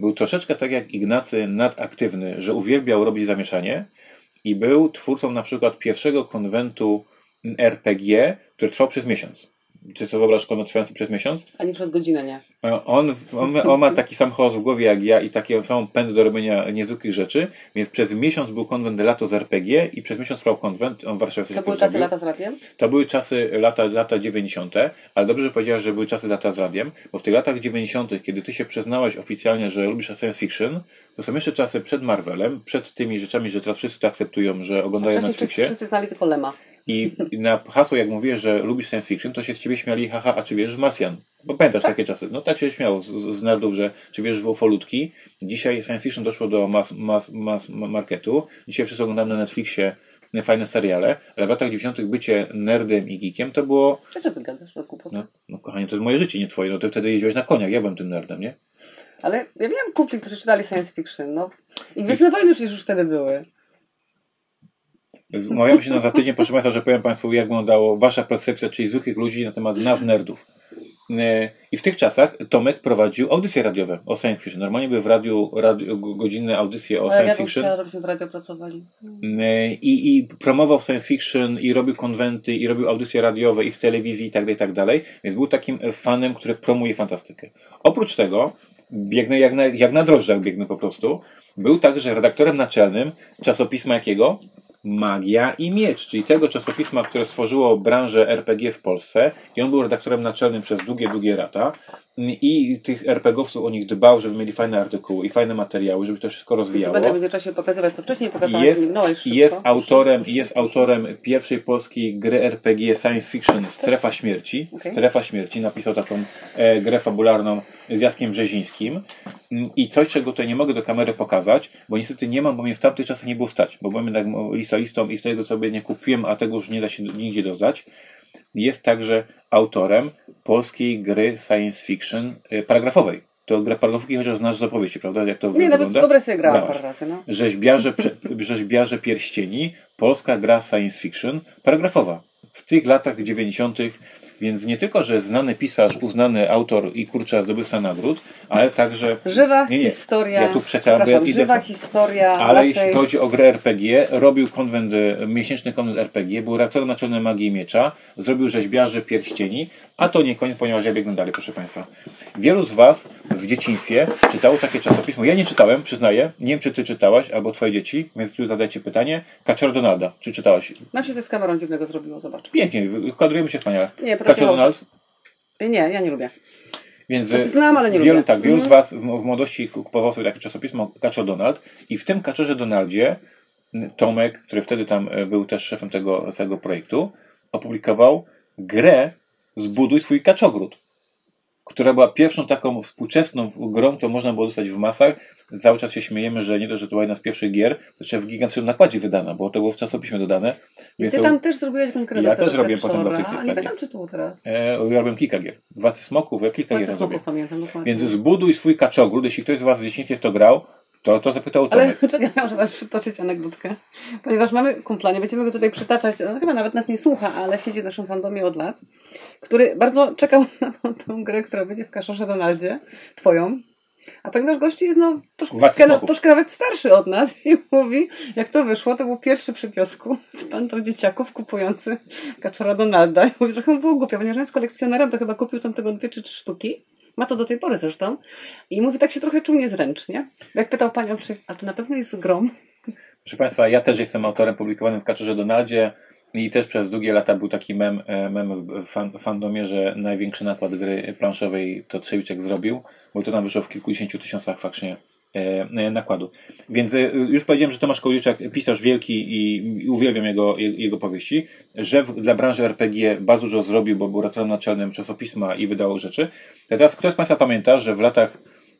był troszeczkę tak jak Ignacy nadaktywny, że uwielbiał robić zamieszanie i był twórcą na przykład pierwszego konwentu RPG, który trwał przez miesiąc. Czy co wyobraź konwent trwający przez miesiąc? A nie przez godzinę, nie. On, on, on ma taki sam chaos w głowie jak ja i taką samą pęd do robienia niezwykłych rzeczy, więc przez miesiąc był konwent Lato z RPG i przez miesiąc trwał konwent, on w Warszawie To były czasy lata z radiem? To były czasy lata, lata 90., ale dobrze, że powiedziałeś, że były czasy lata z radiem, bo w tych latach 90., kiedy ty się przyznałeś oficjalnie, że lubisz science fiction, to są jeszcze czasy przed Marvelem, przed tymi rzeczami, że teraz wszyscy to akceptują, że oglądają wszyscy, Netflixie. wszyscy znali tylko Lema. I na hasło, jak mówię, że lubisz science fiction, to się z ciebie śmiali, haha, a czy wierzysz w Marsjan? Bo pamiętasz takie czasy. No tak się śmiało z, z nerdów, że czy wierzysz w ufolutki. Dzisiaj science fiction doszło do mas, mas, mas marketu. Dzisiaj wszyscy oglądamy na Netflixie fajne seriale, ale w latach 90. bycie nerdem i geekiem to było, Co co ty gadasz na kłopot? no, no kochanie, to jest moje życie, nie twoje. No ty wtedy jeździłeś na koniach, ja byłem tym nerdem, nie? Ale ja miałam kumpli, którzy czytali science fiction, no. I Gwiezdne Wojny przecież już wtedy były. Umawiamy się na za tydzień, proszę Państwa, że powiem Państwu, jak wyglądało Wasza percepcja, czyli zwykłych ludzi na temat nas, nerdów. E, I w tych czasach Tomek prowadził audycje radiowe o science fiction. Normalnie były w radiu, radio, godzinne audycje o Ale science ja fiction. chciała, żebyśmy w radio pracowali. E, I, I promował science fiction, i robił konwenty, i robił audycje radiowe, i w telewizji, i tak dalej, i tak dalej. Więc był takim fanem, który promuje fantastykę. Oprócz tego, biegnę jak na, jak na drożdżach, biegnę po prostu. Był także redaktorem naczelnym czasopisma jakiego? Magia i Miecz, czyli tego czasopisma, które stworzyło branżę RPG w Polsce. I on był redaktorem naczelnym przez długie, długie lata. I tych RPGowców o nich dbał, żeby mieli fajne artykuły i fajne materiały, żeby to wszystko rozwijało Będę w międzyczasie pokazywać, co wcześniej pokazałam. jest, minąłeś szybko. jest autorem, jest autorem pierwszej polskiej gry RPG science fiction Strefa Śmierci. Okej. Strefa Śmierci. Napisał taką e, grę fabularną z Jackiem Brzezińskim. Mm, I coś, czego tutaj nie mogę do kamery pokazać, bo niestety nie mam, bo mnie w tamtych czasach nie było stać, bo byłem jednak licealistą i tego sobie nie kupiłem, a tego już nie da się nigdzie dodać. Jest także autorem polskiej gry science fiction e, paragrafowej. To gra paragrafówki, chociaż znasz z opowieści, prawda? Jak to Nie, nawet wygląda? dobre sobie grałam parę razy, no. Rzeźbiarze, rzeźbiarze pierścieni, polska gra science fiction, paragrafowa. W tych latach 90., więc nie tylko, że znany pisarz, uznany autor i kurczę zdobywca nagród, ale także. Żywa Nie, nie. historia. Ja tu bo ja idę żywa historia ale naszej... jeśli chodzi o grę RPG, robił konwent, e, miesięczny konwent RPG, był redaktorem naczelnym Magii i Miecza, zrobił rzeźbiarzy pierścieni, a to nie koniec, ponieważ ja biegnę dalej, proszę Państwa. Wielu z Was w dzieciństwie czytało takie czasopismo. Ja nie czytałem, przyznaję. Nie wiem, czy Ty czytałaś, albo Twoje dzieci, więc tu zadajcie pytanie. Kaczor Donalda, czy czytałaś? Nam się to z kamerą dziwnego zrobiło, zobacz. Pięknie, kadrujemy się wspaniale. Nie, Pracowało Donald? Nie, ja nie lubię. Więc Znaczy, znam, ale nie wielu, lubię. Tak, wielu Mhm. z Was w, w młodości kupował sobie takie czasopismo Kaczor Donald i w tym Kaczorze Donaldzie Tomek, który wtedy tam e, był też szefem tego całego projektu, opublikował grę Zbuduj swój kaczogród, która była pierwszą taką współczesną grą, którą można było dostać w masach. Cały czas się śmiejemy, że nie to, że to była jedna z pierwszych gier, to jeszcze w gigantycznym nakładzie wydana, bo to było w czasopiśmie dodane. I ty to- tam też zrobiłeś jakąś grę Ja też robiłem potem do tych- A nie pamiętam jest. tytułu teraz. E, robiłem kilka gier. Dwa smoków, ja kilka gier Palce zrobiłem. smoków pamiętam, dokładnie. Więc zbuduj swój kaczogród. Jeśli ktoś z Was w dzieciństwie w to grał, to, to zapytał Ale czekaj, ja muszę was przytoczyć anegdotkę. Ponieważ mamy kumpla, nie będziemy go tutaj przytaczać, on chyba nawet nas nie słucha, ale siedzi w naszym fandomie od lat, który bardzo czekał na tą, tą grę, która będzie w Kaszorze Donaldzie, twoją. A ponieważ gości jest no, troszkę, no, troszkę nawet starszy od nas i mówi, jak to wyszło, to był pierwszy przy kiosku z pantą dzieciaków kupujący Kaczora Donalda. I mówi, trochę było głupio, ponieważ on jest kolekcjonerem, to chyba kupił tam tego dwie czy trzy sztuki. Ma to do tej pory zresztą. I mówi, tak się trochę czuł niezręcznie. Jak pytał panią, czy, a to na pewno jest grom? Proszę Państwa, ja też jestem autorem publikowanym w Kaczorze Donaldzie i też przez długie lata był taki mem, e, mem w fan, fandomie, że największy nakład gry planszowej to Trzewiczek zrobił, bo to nam wyszło w kilkudziesięciu tysiącach faktycznie e, e, nakładu. Więc już powiedziałem, że Tomasz Kołodziejczak, pisarz wielki i, uwielbiam jego, jego, powieści, że dla branży RPG bardzo dużo zrobił, bo był redaktorem naczelnym czasopisma i wydawał rzeczy. Teraz kto z Państwa pamięta, że w latach,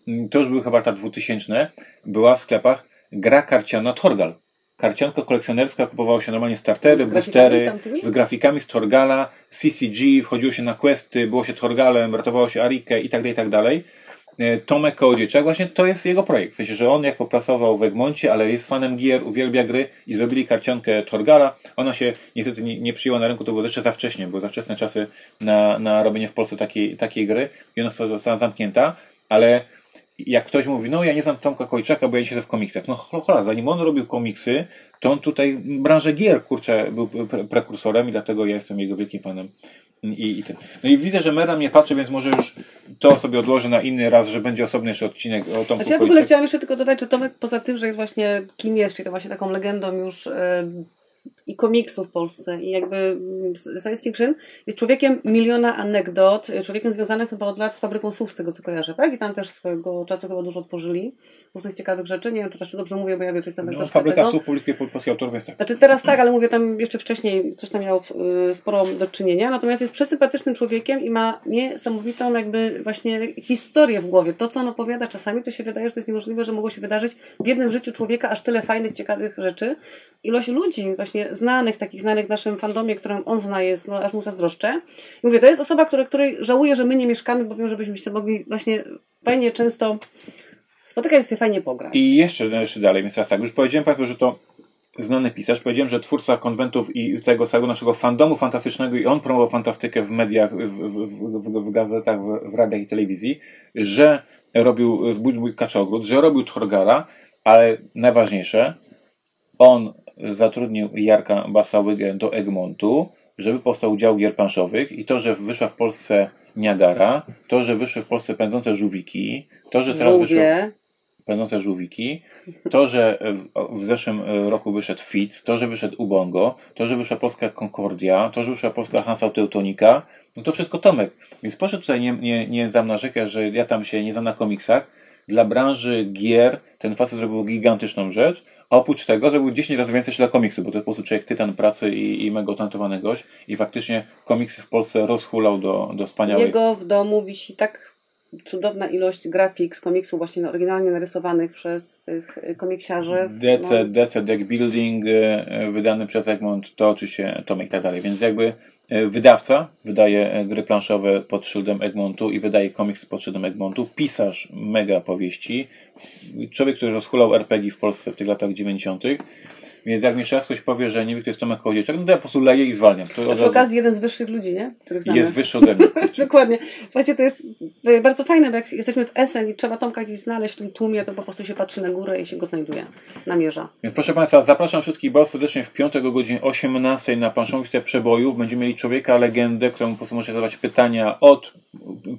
mm, to już były chyba lata 2000, była w sklepach gra karciana Torgal. Karcianka kolekcjonerska, kupowało się normalnie startery, Z grafikami boostery, tamtymi? z grafikami z Torgala, CCG, wchodziło się na questy, było się Torgalem, ratowało się Arikę i tak dalej, i tak dalej. E, Tomek Kołodziejczak, właśnie to jest jego projekt. W sensie, że on jak popracował w Egmoncie, ale jest fanem gier, uwielbia gry i zrobili karciankę Torgala. Ona się niestety nie, nie przyjęła na rynku, to było jeszcze za wcześnie, były za wczesne czasy na, na robienie w Polsce takiej, takiej gry i ona została zamknięta, ale jak ktoś mówi, no ja nie znam Tomka Kołodziejczaka, bo ja nie siedzę w komiksach. No chola, zanim on robił komiksy, to on tutaj branżę gier, kurczę, był pre prekursorem i dlatego ja jestem jego wielkim fanem. I, i ten. No i widzę, że Mera mnie patrzy, więc może już to sobie odłożę na inny raz, że będzie osobny jeszcze odcinek o Tomku Znaczy ja w ogóle chciałam jeszcze tylko dodać, że Tomek poza tym, że jest właśnie kim jest, czyli to właśnie taką legendą już e, i komiksów w Polsce i jakby mm, science fiction, jest człowiekiem miliona anegdot, e, człowiekiem związanym chyba od lat z fabryką słów, z tego co kojarzę, tak? I tam też swojego czasu chyba dużo tworzyli różnych ciekawych rzeczy. Nie wiem, czy to jeszcze dobrze mówię, bo ja wiesz, jestem No, fabryka tego. słów publikuje pol- polski autor, więc tak. Znaczy teraz tak, ale mówię tam jeszcze wcześniej coś tam miał y, sporo do czynienia, natomiast jest przesympatycznym człowiekiem i ma niesamowitą jakby właśnie historię w głowie. To, co on opowiada czasami, to się wydaje, że to jest niemożliwe, że mogło się wydarzyć w jednym życiu człowieka aż tyle fajnych, ciekawych rzeczy. Ilość ludzi właśnie znanych, takich znanych w naszym fandomie, którą on zna jest, no aż mu zazdroszczę. I mówię, to jest osoba, która, której żałuję, że my nie mieszkamy, bo wiem, żebyśmy się mogli właśnie fajnie często spotykać sobie fajnie pograć. I jeszcze, jeszcze dalej, więc teraz tak, już powiedziałem Państwu, że to znany pisarz. Powiedziałem, że twórca konwentów i tego całego naszego fandomu fantastycznego i on promował fantastykę w mediach, w, w, w, w gazetach, w, radiach i telewizji, że robił Zbój Kaczogród, że robił Thorgara, ale najważniejsze, on zatrudnił Jarka Basałygę do Egmontu, żeby powstał dział gier planszowych i to, że wyszła w Polsce Niagara, to, że wyszły w Polsce pędzące żółwiki, to, że teraz wyszło pędzące żółwiki, to, że w, w zeszłym roku wyszedł Fitz, to, że wyszedł Ubongo, to, że wyszła polska Concordia, to, że wyszła polska Hansa Teutonika, no to wszystko Tomek. Więc proszę tutaj nie, nie, nie tam narzekać, że ja tam się nie znam na komiksach. Dla branży gier ten facet zrobił gigantyczną rzecz, a oprócz tego zrobił 10 razy więcej dla komiksu, bo to jest po prostu człowiek tytan pracy i, i mega utalentowany gość i faktycznie komiksy w Polsce rozhulał do, do wspaniałych Jego w domu wisi tak cudowna ilość grafik z komiksów właśnie oryginalnie narysowanych przez tych komiksiarzy. DC, No, DC Deck Building e, wydany przez Egmont, to oczywiście Tomek i tak dalej. Więc jakby wydawca wydaje e, gry planszowe pod szyldem Egmontu i wydaje komiksy pod szyldem Egmontu. Pisarz mega powieści. Człowiek, który rozhulał RPG w Polsce w tych latach 90. Więc jak mi ktoś powie, że nie wie, kto jest Tomek Kołodziejczak, no to ja po prostu leję i zwalniam. To przy razu okazji jeden z wyższych ludzi, nie? Których znamy. jest wyższy ode mnie. Dokładnie. Słuchajcie, to jest y, bardzo fajne, bo jak jesteśmy w Essen i trzeba Tomka gdzieś znaleźć w tym tłumie, to po prostu się patrzy na górę i się go znajduje. Namierza. Więc proszę Państwa, zapraszam wszystkich bardzo serdecznie w piątek o godzinie 18 na planszową listę przebojów. Będziemy mieli człowieka legendę, któremu po prostu możecie zadawać pytania od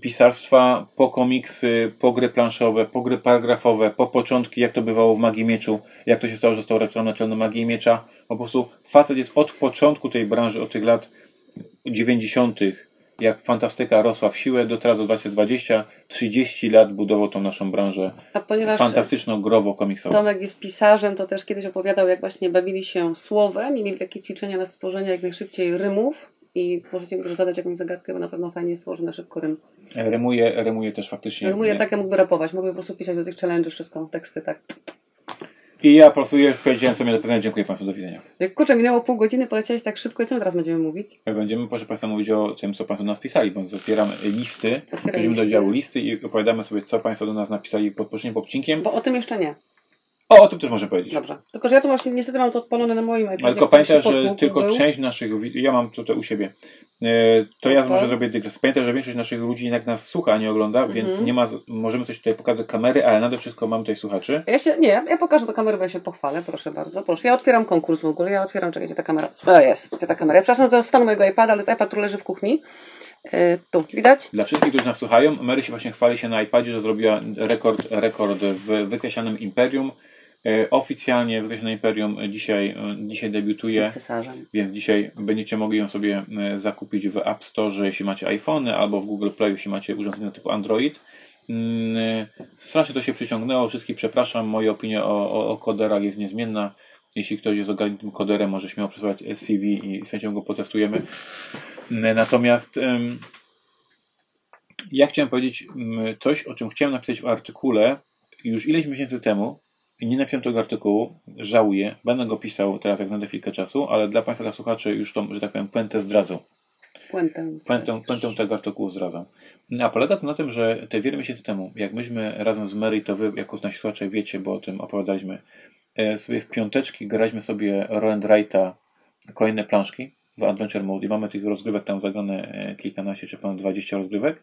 pisarstwa, po komiksy, po gry planszowe, po gry paragrafowe, po początki, jak to bywało w Magii Mieczu, jak to się stało, że został rektorem naczelnym Magii Miecza. Po prostu facet jest od początku tej branży, od tych lat 90., jak fantastyka rosła w siłę, do teraz do 2020, 30 lat budował tą naszą branżę A ponieważ fantastyczną, growo komiksową. Tomek jest pisarzem, to też kiedyś opowiadał, jak właśnie bawili się słowem i mieli takie ćwiczenia na stworzenie jak najszybciej rymów. I możecie mi też zadać jakąś zagadkę, bo na pewno fajnie stworzy na szybko rym. Remuje, remuje też faktycznie. Rymuje nie? tak, ja mógłby rapować. Mógłby po prostu pisać do tych challenge wszystko, teksty tak. I ja po prostu już powiedziałem sobie do powiedzenia. Dziękuję Państwu, do widzenia. Jak kurczę, minęło pół godziny, poleciałeś tak szybko i co my teraz będziemy mówić? Będziemy, proszę Państwa, mówić o tym, co Państwo do nas pisali, bo otwieram listy, przechodzimy do działu listy i opowiadamy sobie, co Państwo do nas napisali pod poprzednim odcinkiem. Bo o tym jeszcze nie. O, o tym też możemy powiedzieć. Dobrze. Tylko, że ja tu właśnie niestety mam to odpalone na moim iPadzie. Ale tylko pamiętaj, że tylko był. część naszych, ja mam tutaj u siebie, e, to ja może zrobię dygres. Pamiętaj, że większość naszych ludzi jednak nas słucha, a nie ogląda, Mhm. więc nie ma, możemy coś tutaj pokazać do kamery, ale nade wszystko mam tutaj słuchaczy. Ja się, nie, ja pokażę do kamery, bo ja się pochwalę, proszę bardzo. Proszę, ja otwieram konkurs w ogóle, ja otwieram, czekajcie, ta kamera. O, jest, gdzie ta kamera. Ja przepraszam za stan mojego iPada, ale iPad tu leży w kuchni. Yy, tu, widać? Dla wszystkich, którzy nas słuchają, Mary się właśnie chwali się na iPadzie, że zrobiła rekord, rekord w wykreślanym Imperium. E, Oficjalnie wykreślone Imperium dzisiaj, e, dzisiaj debiutuje. Więc dzisiaj będziecie mogli ją sobie e, zakupić w App Store, jeśli macie iPhony, albo w Google Play, jeśli macie urządzenia typu Android. Mm, Strasznie to się przyciągnęło. Wszystkich przepraszam. Moja opinia o, o, o koderach jest niezmienna. Jeśli ktoś jest ogarniętym koderem, może śmiało przesłać CV i z chęcią go potestujemy. Mm, Natomiast ja chciałem powiedzieć mm, coś, o czym chciałem napisać w artykule już ileś miesięcy temu nie napisałem tego artykułu, żałuję, będę go pisał teraz jak znajdę chwilkę czasu, ale dla Państwa dla słuchaczy już tą, że tak powiem, puentę zdradzą. Puentę. Puentę, puentę tego artykułu zdradzam. A polega to na tym, że te wiele miesięcy temu, jak myśmy razem z Mary, to wy jako nasi słuchacze wiecie, bo o tym opowiadaliśmy, e, sobie w piąteczki graliśmy sobie Roll and Write'a kolejne planszki w Adventure Mode i mamy tych rozgrywek tam zagrane e, kilkanaście czy ponad 20 rozgrywek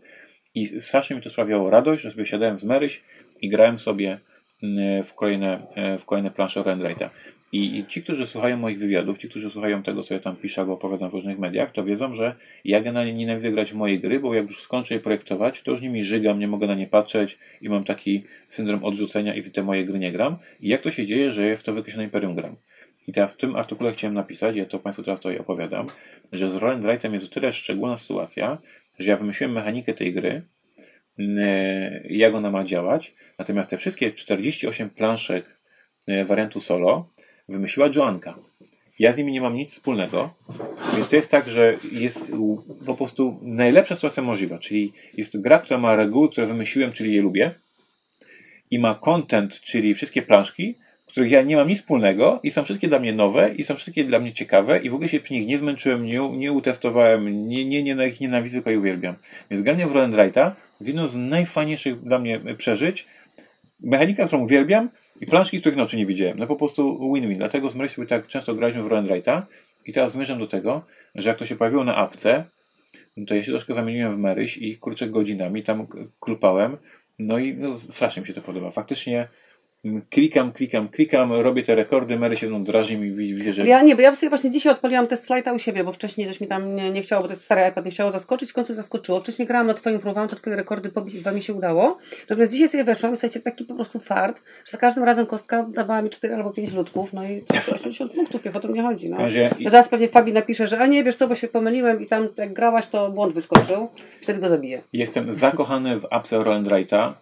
i strasznie mi to sprawiało radość, że sobie siadałem z Maryś i grałem sobie w kolejne, e, w kolejne plansze Write'a. I ci, którzy słuchają moich wywiadów, ci, którzy słuchają tego, co ja tam piszę albo opowiadam w różnych mediach, to wiedzą, że ja generalnie nienawidzę grać w moje gry, bo jak już skończę je projektować, to już nimi żygam, nie mogę na nie patrzeć i mam taki syndrom odrzucenia i w te moje gry nie gram. I jak to się dzieje, że w to wykreślone imperium gram? I teraz w tym artykule chciałem napisać, ja to Państwu teraz tutaj opowiadam, że z Roll and Write'em jest o tyle szczególna sytuacja, że ja wymyśliłem mechanikę tej gry, jak ona ma działać, natomiast te wszystkie 48 planszek e, wariantu solo wymyśliła Joanka. Ja z nimi nie mam nic wspólnego, więc to jest tak, że jest po prostu najlepsza sytuacja możliwa, czyli jest gra, która ma reguły, które wymyśliłem, czyli je lubię i ma content, czyli wszystkie planszki, których ja nie mam nic wspólnego i są wszystkie dla mnie nowe i są wszystkie dla mnie ciekawe i w ogóle się przy nich nie zmęczyłem, nie, nie utestowałem, nie, nie, nie na ich nienawidzę, tylko je uwielbiam. Więc granie w Roll and Write'a jest jedną z najfajniejszych dla mnie przeżyć. Mechanika, którą uwielbiam, I planszki, których noczy nie widziałem. No po prostu win-win. Dlatego z Marysią tak często graliśmy w Roll Righta i teraz zmierzam do tego, że jak to się pojawiło na apce, no to ja się troszkę zamieniłem w Maryś i kurczę godzinami tam klupałem. No i no, strasznie mi się to podoba. Faktycznie klikam, klikam, klikam, robię te rekordy, Mary się mną drażni i wi- widzę, że Ja nie, bo ja sobie właśnie dzisiaj odpaliłam test flighta u siebie, bo wcześniej coś mi tam nie, nie chciało, bo to jest stary iPad, nie chciało zaskoczyć, w końcu zaskoczyło. Wcześniej grałam na twoim, próbowałam to twoje rekordy pobić i chyba mi się udało. Natomiast dzisiaj sobie weszłam i słuchajcie, taki po prostu fart, że za każdym razem kostka dawała mi 4 albo 5 ludków, no i to jest 80 punktów, o to mnie chodzi, no. Razie- To zaraz pewnie Fabi napisze, że a nie, wiesz co, bo się pomyliłem i tam jak grałaś, to błąd wyskoczył, wtedy go zabiję. Jestem zakochany w apce Roll Righta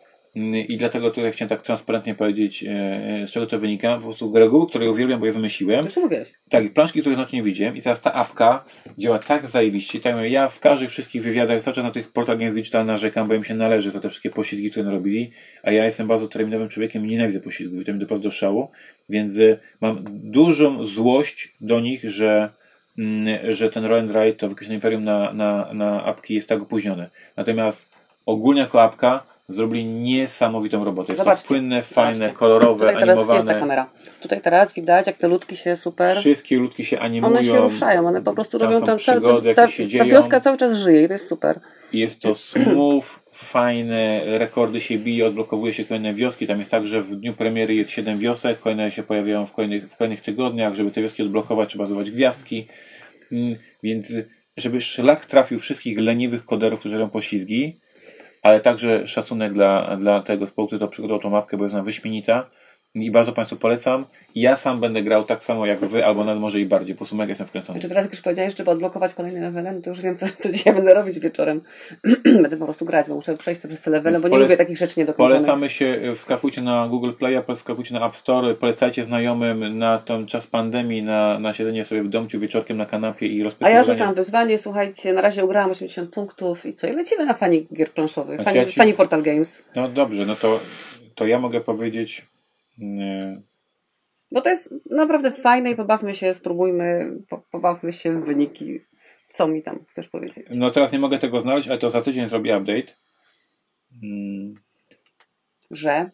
i dlatego tutaj chciałem tak transparentnie powiedzieć, e, z czego to wynika. Po prostu reguły, które uwielbiam, bo je wymyśliłem. Już mówiłeś. Tak, i planszki, których noc nie widziałem i teraz ta apka działa tak zajebiście. Tak, mówię, ja w każdych wszystkich wywiadach cały czas na tych portalach Digital narzekam, bo im się należy za te wszystkie poślizgi, które narobili, a ja jestem bardzo terminowym człowiekiem i nienawidzę poślizgów i to mi doprowadza do szału, więc y, mam dużą złość do nich, że mm, że ten Roll and Ride, to wykreślone Imperium na, na, na apki jest tak opóźnione. Natomiast ogólnie jako apka zrobili niesamowitą robotę. Jest Zobaczcie. to płynne, fajne, Zobaczcie. kolorowe, Tutaj teraz animowane. jest ta kamera. Tutaj teraz widać, jak te ludki się super... Wszystkie ludki się animują. One się ruszają, one po prostu Tam robią tam cały, przygody, ta, ta dzieją. wioska cały czas żyje i to jest super. Jest to smooth, fajne, rekordy się bije, odblokowuje się kolejne wioski. Tam jest tak, że w dniu premiery jest 7 wiosek, kolejne się pojawiają w kolejnych, w kolejnych tygodniach. Żeby te wioski odblokować, trzeba zdobywać gwiazdki. Mm, Więc żeby szlak trafił wszystkich leniwych koderów, którzy robią poślizgi, ale także szacunek dla, dla tego zespołu, który to przygotował tą mapkę, bo jest ona wyśmienita. I bardzo Państwu polecam. Ja sam będę grał tak samo jak Wy, albo nawet może i bardziej. Po prostu mega jestem wkręcony. Znaczy teraz jak już powiedziałeś, żeby odblokować kolejne levele, no to już wiem, co, co dzisiaj będę robić wieczorem. będę po prostu grać, bo muszę przejść sobie przez te levele, Więc bo nie lubię takich rzeczy niedokończonych. Polecamy się, e, wskakujcie na Google Playa, wskakujcie na App Store, polecajcie znajomym na ten czas pandemii, na, na siedzenie sobie w domciu wieczorkiem na kanapie i A rozpytywanie. ja rzucam wyzwanie, słuchajcie, na razie ugrałam 80 punktów i co? I lecimy na fani gier planszowych, Znaczy fani, ja ci- fani Portal Games. No dobrze, no to, to ja mogę powiedzieć nie, Bo to jest naprawdę fajne i pobawmy się, spróbujmy, po, pobawmy się w wyniki. Co mi tam chcesz powiedzieć? no teraz nie mogę tego znaleźć, ale to za tydzień zrobię update. Mm, że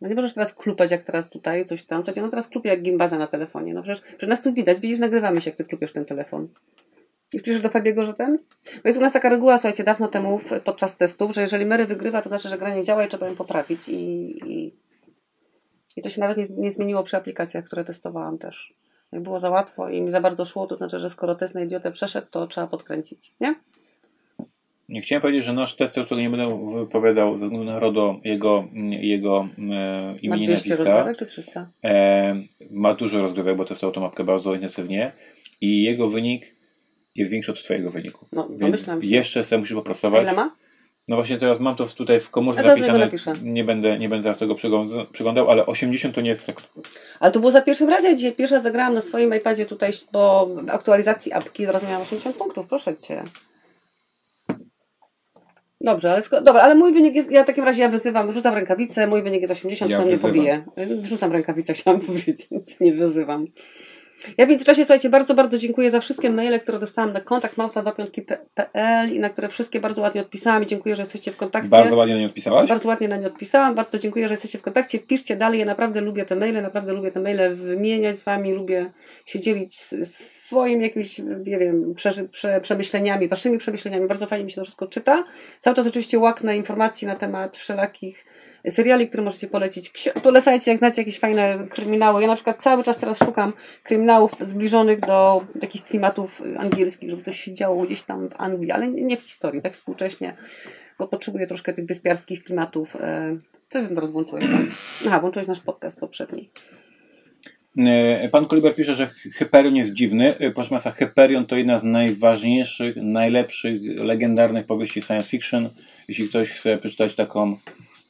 no nie możesz teraz klupać jak teraz tutaj, coś tam, coś, no teraz klupię jak gimbaza na telefonie. No przecież, przecież nas tu widać, widzisz, nagrywamy się, jak ty klupiesz ten telefon. I piszesz do Fabiego, że ten? Bo jest u nas taka reguła, słuchajcie, dawno temu podczas testów, że jeżeli Mary wygrywa, to znaczy, że gra nie działa i trzeba ją poprawić i, i, i to się nawet nie, nie zmieniło przy aplikacjach, które testowałam też. Jak było za łatwo i mi za bardzo szło, to znaczy, że skoro test na idiotę przeszedł, to trzeba podkręcić, nie? Nie chciałem powiedzieć, że nasz tester, którego nie będę wypowiadał ze względu na RODO jego, jego e, Ma imienia i 200 nazwiska. rozgrywek czy 300? E, ma dużo rozgrywek, bo testował tą mapkę bardzo intensywnie i jego wynik jest większy od twojego wyniku. No, Więc jeszcze sobie musisz popracować. ile ma? No właśnie teraz mam to tutaj w komórce zapisane. Nie będę, nie będę teraz tego przyglądał, ale 80 to nie jest rekord. Ale to było za pierwszym razem. Ja dzisiaj pierwszy raz zagrałam na swoim iPadzie tutaj, w aktualizacji apki zaraz miałam 80 punktów, proszę Cię. Dobrze, ale, sko- dobra, ale mój wynik jest, ja w takim razie ja wyzywam, rzucam rękawicę, mój wynik jest 80, Ja to mnie pobije. Wrzucam rękawicę, chciałam powiedzieć, nie wyzywam. Ja w międzyczasie, słuchajcie, bardzo, bardzo dziękuję za wszystkie maile, które dostałam na kontakt małpa2piątki.pl i na które wszystkie bardzo ładnie odpisałam i dziękuję, że jesteście w kontakcie. Bardzo ładnie na nie odpisałaś. Bardzo ładnie na nie odpisałam. Bardzo dziękuję, że jesteście w kontakcie. Piszcie dalej. Ja naprawdę lubię te maile, naprawdę lubię te maile wymieniać z Wami. Lubię się dzielić s- swoim jakimiś, nie wiem, przeży, prze, przemyśleniami, Waszymi przemyśleniami. Bardzo fajnie mi się to wszystko czyta. Cały czas oczywiście łaknę informacji na temat wszelakich seriali, które możecie polecić. Polecajcie, jak znacie jakieś fajne kryminały. Ja na przykład cały czas teraz szukam kryminałów zbliżonych do takich klimatów angielskich, żeby coś się działo gdzieś tam w Anglii, ale nie w historii, tak współcześnie bo potrzebuję troszkę tych wyspiarskich klimatów. E, Co ty teraz włączyłeś? Aha, włączyłeś nasz podcast poprzedni. E, Pan Koliber pisze, że Hyperion jest dziwny. E, Proszę Państwa, Hyperion to jedna z najważniejszych, najlepszych, legendarnych powieści science fiction. Jeśli ktoś chce przeczytać taką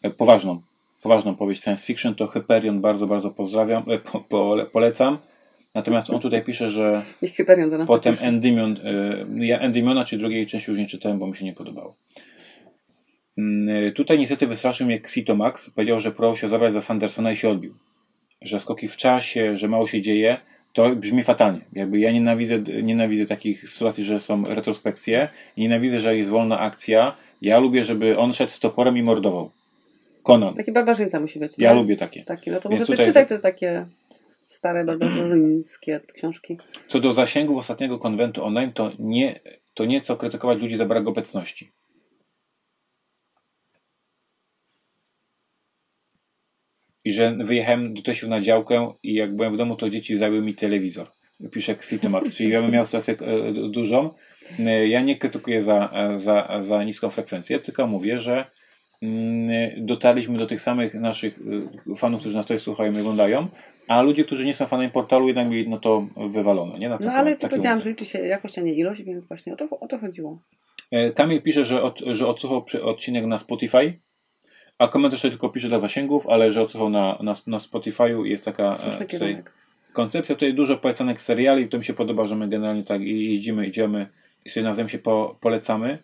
e, poważną, poważną powieść science fiction, to Hyperion bardzo, bardzo pozdrawiam, po, po, polecam. Natomiast on tutaj pisze, że Niech Hyperion do nas Potem. Endymion, ja Endymona, czy drugiej części już nie czytałem, bo mi się nie podobało. Mm, Tutaj niestety wystraszył mnie Xito Max. Powiedział, że próbował się zabrać za Sandersona i się odbił. Że skoki w czasie, że mało się dzieje. To brzmi fatalnie. Jakby ja nienawidzę, nienawidzę takich sytuacji, że są retrospekcje. Nienawidzę, że jest wolna akcja. Ja lubię, żeby on szedł z toporem i mordował. Conan. Taki barbarzyńca musi być. Ja tak? lubię takie. Taki, no to Więc może ty czytaj te takie stare barbarzyńskie książki. Co do zasięgu ostatniego konwentu online, to nie, to nie co krytykować ludzi za brak obecności. I że wyjechałem do Tesiu na działkę i jak byłem w domu, to dzieci zajęły mi telewizor. Pisze Xitomax, czyli ja bym miał sytuację e, dużą. E, Ja nie krytykuję za, e, za, za niską frekwencję, tylko mówię, że mm, dotarliśmy do tych samych naszych fanów, którzy nas tutaj słuchają i oglądają, a ludzie, którzy nie są fanami portalu, jednak mieli no to wywalone. Nie? Na No ale Takie powiedziałam, że liczy się jakość, a nie ilość, więc właśnie o to, o to chodziło. Kamil pisze, że, od, że odsłuchał odcinek na Spotify, a komentarz tutaj tylko pisze dla zasięgów, ale że odsłuchał na, na, na Spotify'u jest taka e, tutaj koncepcja. Tutaj dużo polecanek seriali i to mi się podoba, że my generalnie tak jeździmy, idziemy i sobie nawzajem się po, polecamy.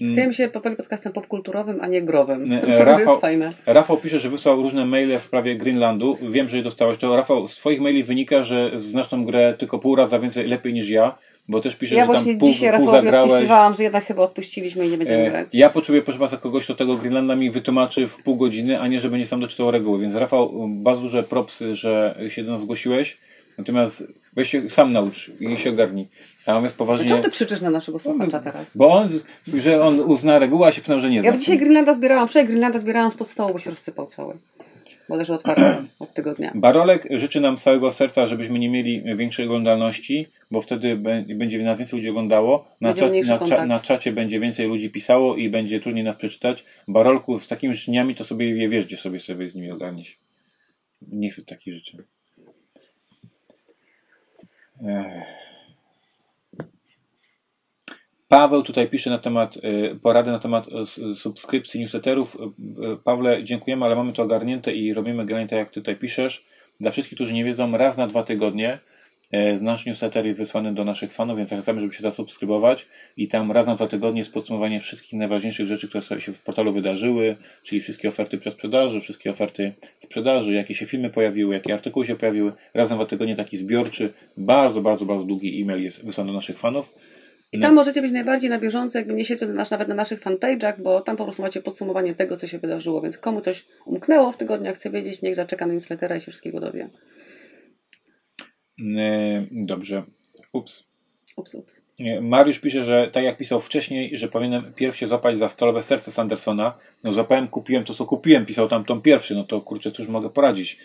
Mm, Stajemy się powoli podcastem popkulturowym, a nie growym. E, To Rafał- jest fajne. Rafał pisze, że wysłał różne maile w sprawie Greenlandu. Wiem, że je dostałeś. To Rafał, z Twoich maili wynika, że znasz tą grę tylko pół raza więcej, lepiej niż ja, bo też pisze, Ja że tam właśnie pół, dzisiaj pół zagrałeś. odpisywałam, że jednak chyba odpuściliśmy i nie będziemy E, grać. Ja potrzebuję, proszę Państwa, kogoś, kto tego Greenlanda mi wytłumaczy w pół godziny, a nie, żeby nie sam doczytał reguły. Więc Rafał, bardzo duże propsy, że się do nas zgłosiłeś. Natomiast weź się sam naucz i się ogarnij. Natomiast poważnie... Czemu ty krzyczysz na naszego słuchacza teraz? Bo on, że on uzna reguły, a się pytał, że nie zna. Ja dzisiaj Greenlanda zbierałam, wczoraj Greenlanda zbierałam spod stołu, bo się rozsypał cały. Bo leży otwarty od tygodnia. Barolek życzy nam z całego serca, żebyśmy nie mieli większej oglądalności, bo wtedy będzie nas więcej ludzi oglądało. Na, cza- na, cza- na czacie będzie więcej ludzi pisało i będzie trudniej nas przeczytać. Barolku, z takimi życzeniami to sobie je wiesz, gdzie sobie sobie z nimi ogarniesz. Nie chcę takich życzeń. Ech. Paweł tutaj pisze na temat y, porady na temat y, subskrypcji newsletterów. Y, Pawle, dziękujemy, ale mamy to ogarnięte i robimy generalnie tak, jak tutaj piszesz. Dla wszystkich, którzy nie wiedzą, raz na dwa tygodnie nasz newsletter jest wysłany do naszych fanów, więc zachęcamy, żeby się zasubskrybować i tam raz na dwa tygodnie jest podsumowanie wszystkich najważniejszych rzeczy, które się w portalu wydarzyły, czyli wszystkie oferty przesprzedaży, wszystkie oferty sprzedaży, jakie się filmy pojawiły, jakie artykuły się pojawiły. Raz na dwa tygodnie taki zbiorczy, bardzo, bardzo, bardzo długi e-mail jest wysłany do naszych fanów. I tam możecie być najbardziej na bieżąco, jakby nie siedzę nasz, nawet na naszych fanpage'ach, bo tam po prostu macie podsumowanie tego, co się wydarzyło. Więc komu coś umknęło w tygodniu, chce wiedzieć, niech zaczeka na newslettera i się wszystkiego dowie. Yy, Dobrze. Ups. Ups, ups. Nie, Mariusz pisze, że tak jak pisał wcześniej, że powinienem pierw się złapać za stalowe serce Sandersona. No złapałem, kupiłem to, co kupiłem. Pisał tam tą pierwszy. No to kurczę, cóż mogę poradzić.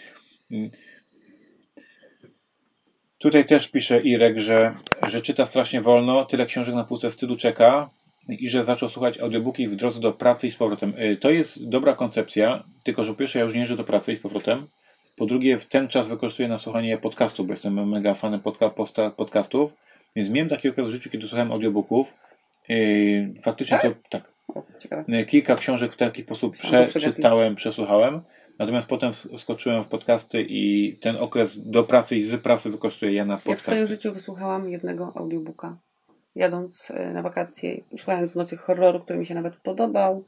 Tutaj też pisze Irek, że, że czyta strasznie wolno, tyle książek na półce wstydu czeka i że zaczął słuchać audiobooki w drodze do pracy i z powrotem. Y, To jest dobra koncepcja, tylko że po pierwsze ja już nie jeżdżę do pracy i z powrotem. Po drugie, w ten czas wykorzystuję na słuchanie podcastu, bo jestem mega fanem podca- podcastów. Więc miałem taki okres w życiu, kiedy słuchałem audiobooków. Yy, faktycznie to tak. Ciekawe. Yy, Kilka książek w taki sposób przeczytałem, przesłuchałem. Natomiast potem sk- skoczyłem w podcasty i ten okres do pracy i z pracy wykorzystuję ja na Ja w swoim podcasty. życiu wysłuchałam jednego audiobooka. Jadąc e, na wakacje, słuchając w nocy horroru, który mi się nawet podobał.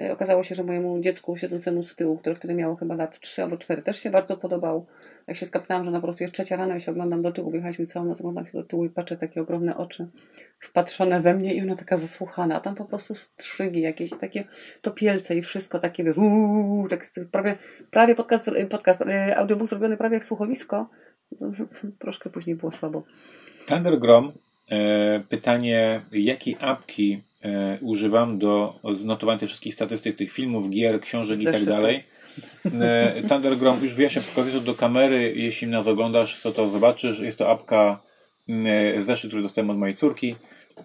E, Okazało się, że mojemu dziecku siedzącemu z tyłu, które wtedy miało chyba lat 3 albo 4, też się bardzo podobał. Jak się skapnęłam, że na po prostu jest trzecia rano i się oglądam do tyłu, jechaliśmy całą noc, oglądam się do tyłu i patrzę takie ogromne oczy wpatrzone we mnie i ona taka zasłuchana, a tam po prostu strzygi jakieś takie topielce i wszystko takie, wiesz, uuu, tak prawie, prawie podcast, podcast, e, audiobook zrobiony prawie jak słuchowisko. Troszkę później było słabo. Thundergrom, e, pytanie, jakiej apki e, używam do znotowania tych wszystkich statystyk, tych filmów, gier, książek i tak dalej. E, Thundergrom, już wyjaśnię, pokazuję to do kamery, jeśli nas oglądasz, to to zobaczysz. Jest to apka e, zeszyt, który dostałem od mojej córki.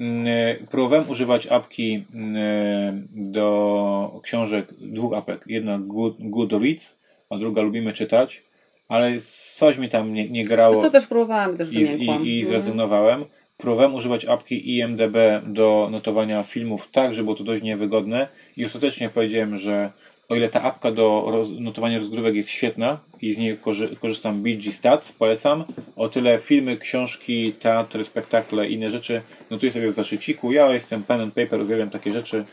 E, Próbowałem używać apki e, do książek, dwóch apek. Jedna Good, Goodreads, a druga Lubimy Czytać, ale coś mi tam nie, nie grało Co też próbowałam, też i, i, i Mhm. zrezygnowałem. Próbowałem używać apki IMDB do notowania filmów tak, żeby było to dość niewygodne. I ostatecznie powiedziałem, że o ile ta apka do roz, notowania rozgrywek jest świetna i z niej korzy, korzystam BG Stats, polecam, o tyle filmy, książki, teatry, spektakle i inne rzeczy notuję sobie w zaszyciku. Ja jestem pen and paper, uwielbiam takie rzeczy.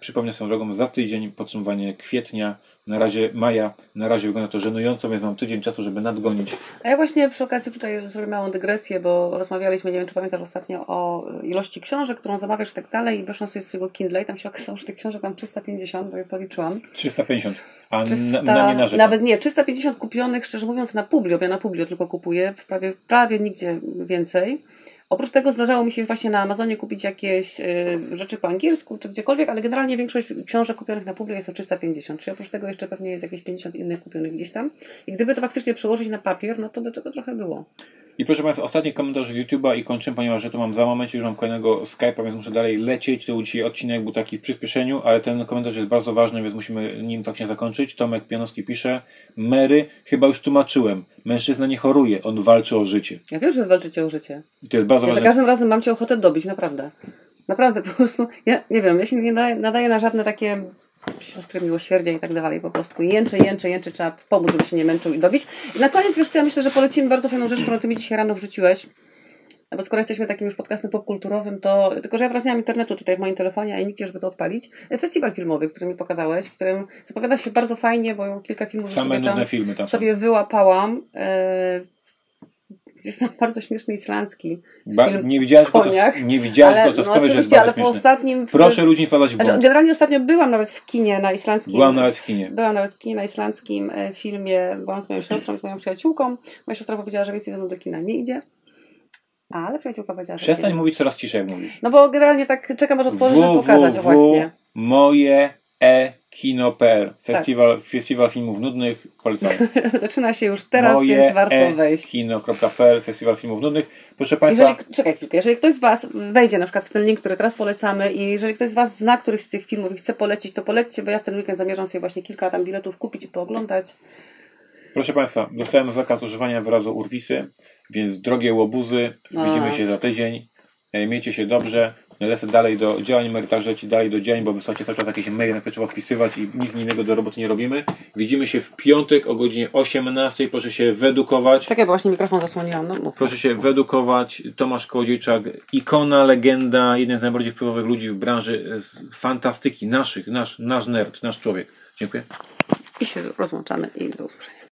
Przypomnę swoją drogą, za tydzień podsumowanie kwietnia, na razie maja, na razie wygląda to żenująco, więc mam tydzień czasu, żeby nadgonić. A ja właśnie przy okazji tutaj zrobię małą dygresję, bo rozmawialiśmy, nie wiem czy pamiętasz ostatnio o ilości książek, którą zamawiasz i tak dalej i weszłam sobie swojego Kindle i tam się okazało, że tych książek mam 350, bo je policzyłam. 350, a 300, na, na narzeka. nawet nie, 350 kupionych, szczerze mówiąc, na Publio, bo ja na Publio tylko kupuję, prawie, prawie nigdzie więcej. Oprócz tego zdarzało mi się właśnie na Amazonie kupić jakieś y, rzeczy po angielsku czy gdziekolwiek, ale generalnie większość książek kupionych na Publio jest o 350, czyli oprócz tego jeszcze pewnie jest jakieś 50 innych kupionych gdzieś tam. I gdyby to faktycznie przełożyć na papier, no to by tego trochę było. I proszę Państwa, ostatni komentarz z YouTube'a i kończymy, ponieważ ja tu mam za moment, już mam kolejnego Skype'a, więc muszę dalej lecieć. To był dzisiaj odcinek był taki w przyspieszeniu, ale ten komentarz jest bardzo ważny, więc musimy nim faktycznie zakończyć. Tomek Pianowski pisze, Mary, chyba już tłumaczyłem, mężczyzna nie choruje, on walczy o życie. Ja wiem, że walczycie o życie. I to jest bardzo Ja za ważne. każdym razem mam cię ochotę dobić, naprawdę. Naprawdę, po prostu, ja nie wiem, ja się nie nadaję na żadne takie siostry miłosierdzia i tak dalej, po prostu jęczę, jęczę, jęczę, trzeba pomóc, żeby się nie męczył i dobić. I na koniec, wiesz co, ja myślę, że polecimy bardzo fajną rzecz, którą ty mi dzisiaj rano wrzuciłeś. Bo skoro jesteśmy takim już podcastem popkulturowym, to tylko, że ja teraz nie mam internetu tutaj w moim telefonie, a i nigdzie, żeby to odpalić. Festiwal filmowy, który mi pokazałeś, w którym zapowiada się bardzo fajnie, bo kilka filmów Same sobie tam filmy tam sobie wyłapałam. E, jest tam bardzo śmieszny islandzki Ba- film nie widziałeś go, to, nie widziałeś ale, go, to no, skoro, że jest ale po ostatnim... Proszę ludzi nie wpadać w Znaczy, błąd. generalnie ostatnio byłam nawet w kinie na islandzkim. Byłam nawet w kinie. Byłam nawet w kinie na islandzkim e, filmie. Byłam z moją siostrą z moją przyjaciółką. Moja siostra powiedziała, że więcej ze mną do kina nie idzie. Ale przyjaciółka powiedziała, że Przestań mówić coraz ciszej, mówisz. No bo generalnie tak czekam, aż otworzysz, żeby pokazać o właśnie. moje e kino.pl Tak. Festiwal, festiwal filmów nudnych, polecam. Zaczyna się już teraz, moje więc warto e wejść. kino.pl Festiwal filmów nudnych. Proszę Państwa, Jeżeli, czekaj chwilkę, jeżeli ktoś z Was wejdzie na przykład w ten link, który teraz polecamy i jeżeli ktoś z Was zna któryś z tych filmów i chce polecić, to polećcie, bo ja w ten weekend zamierzam sobie właśnie kilka tam biletów kupić i pooglądać. proszę Państwa, dostałem zakaz używania wyrazu urwisy, więc drogie łobuzy, A. widzimy się za tydzień. E, Miejcie się dobrze. Lecę dalej do działań, Merytarz leci dalej do działań, bo wysłacie cały czas jakieś maile, na które trzeba odpisywać i nic innego do roboty nie robimy. Widzimy się w piątek o godzinie 18. Proszę się wyedukować. Czekaj, bo właśnie mikrofon zasłoniłam. No, mów. Proszę się wyedukować. Tomasz Kołodziejczak, ikona, legenda, jeden z najbardziej wpływowych ludzi w branży fantastyki, naszych, nasz, nasz nerd, nasz człowiek. Dziękuję. I się rozłączamy i do usłyszenia.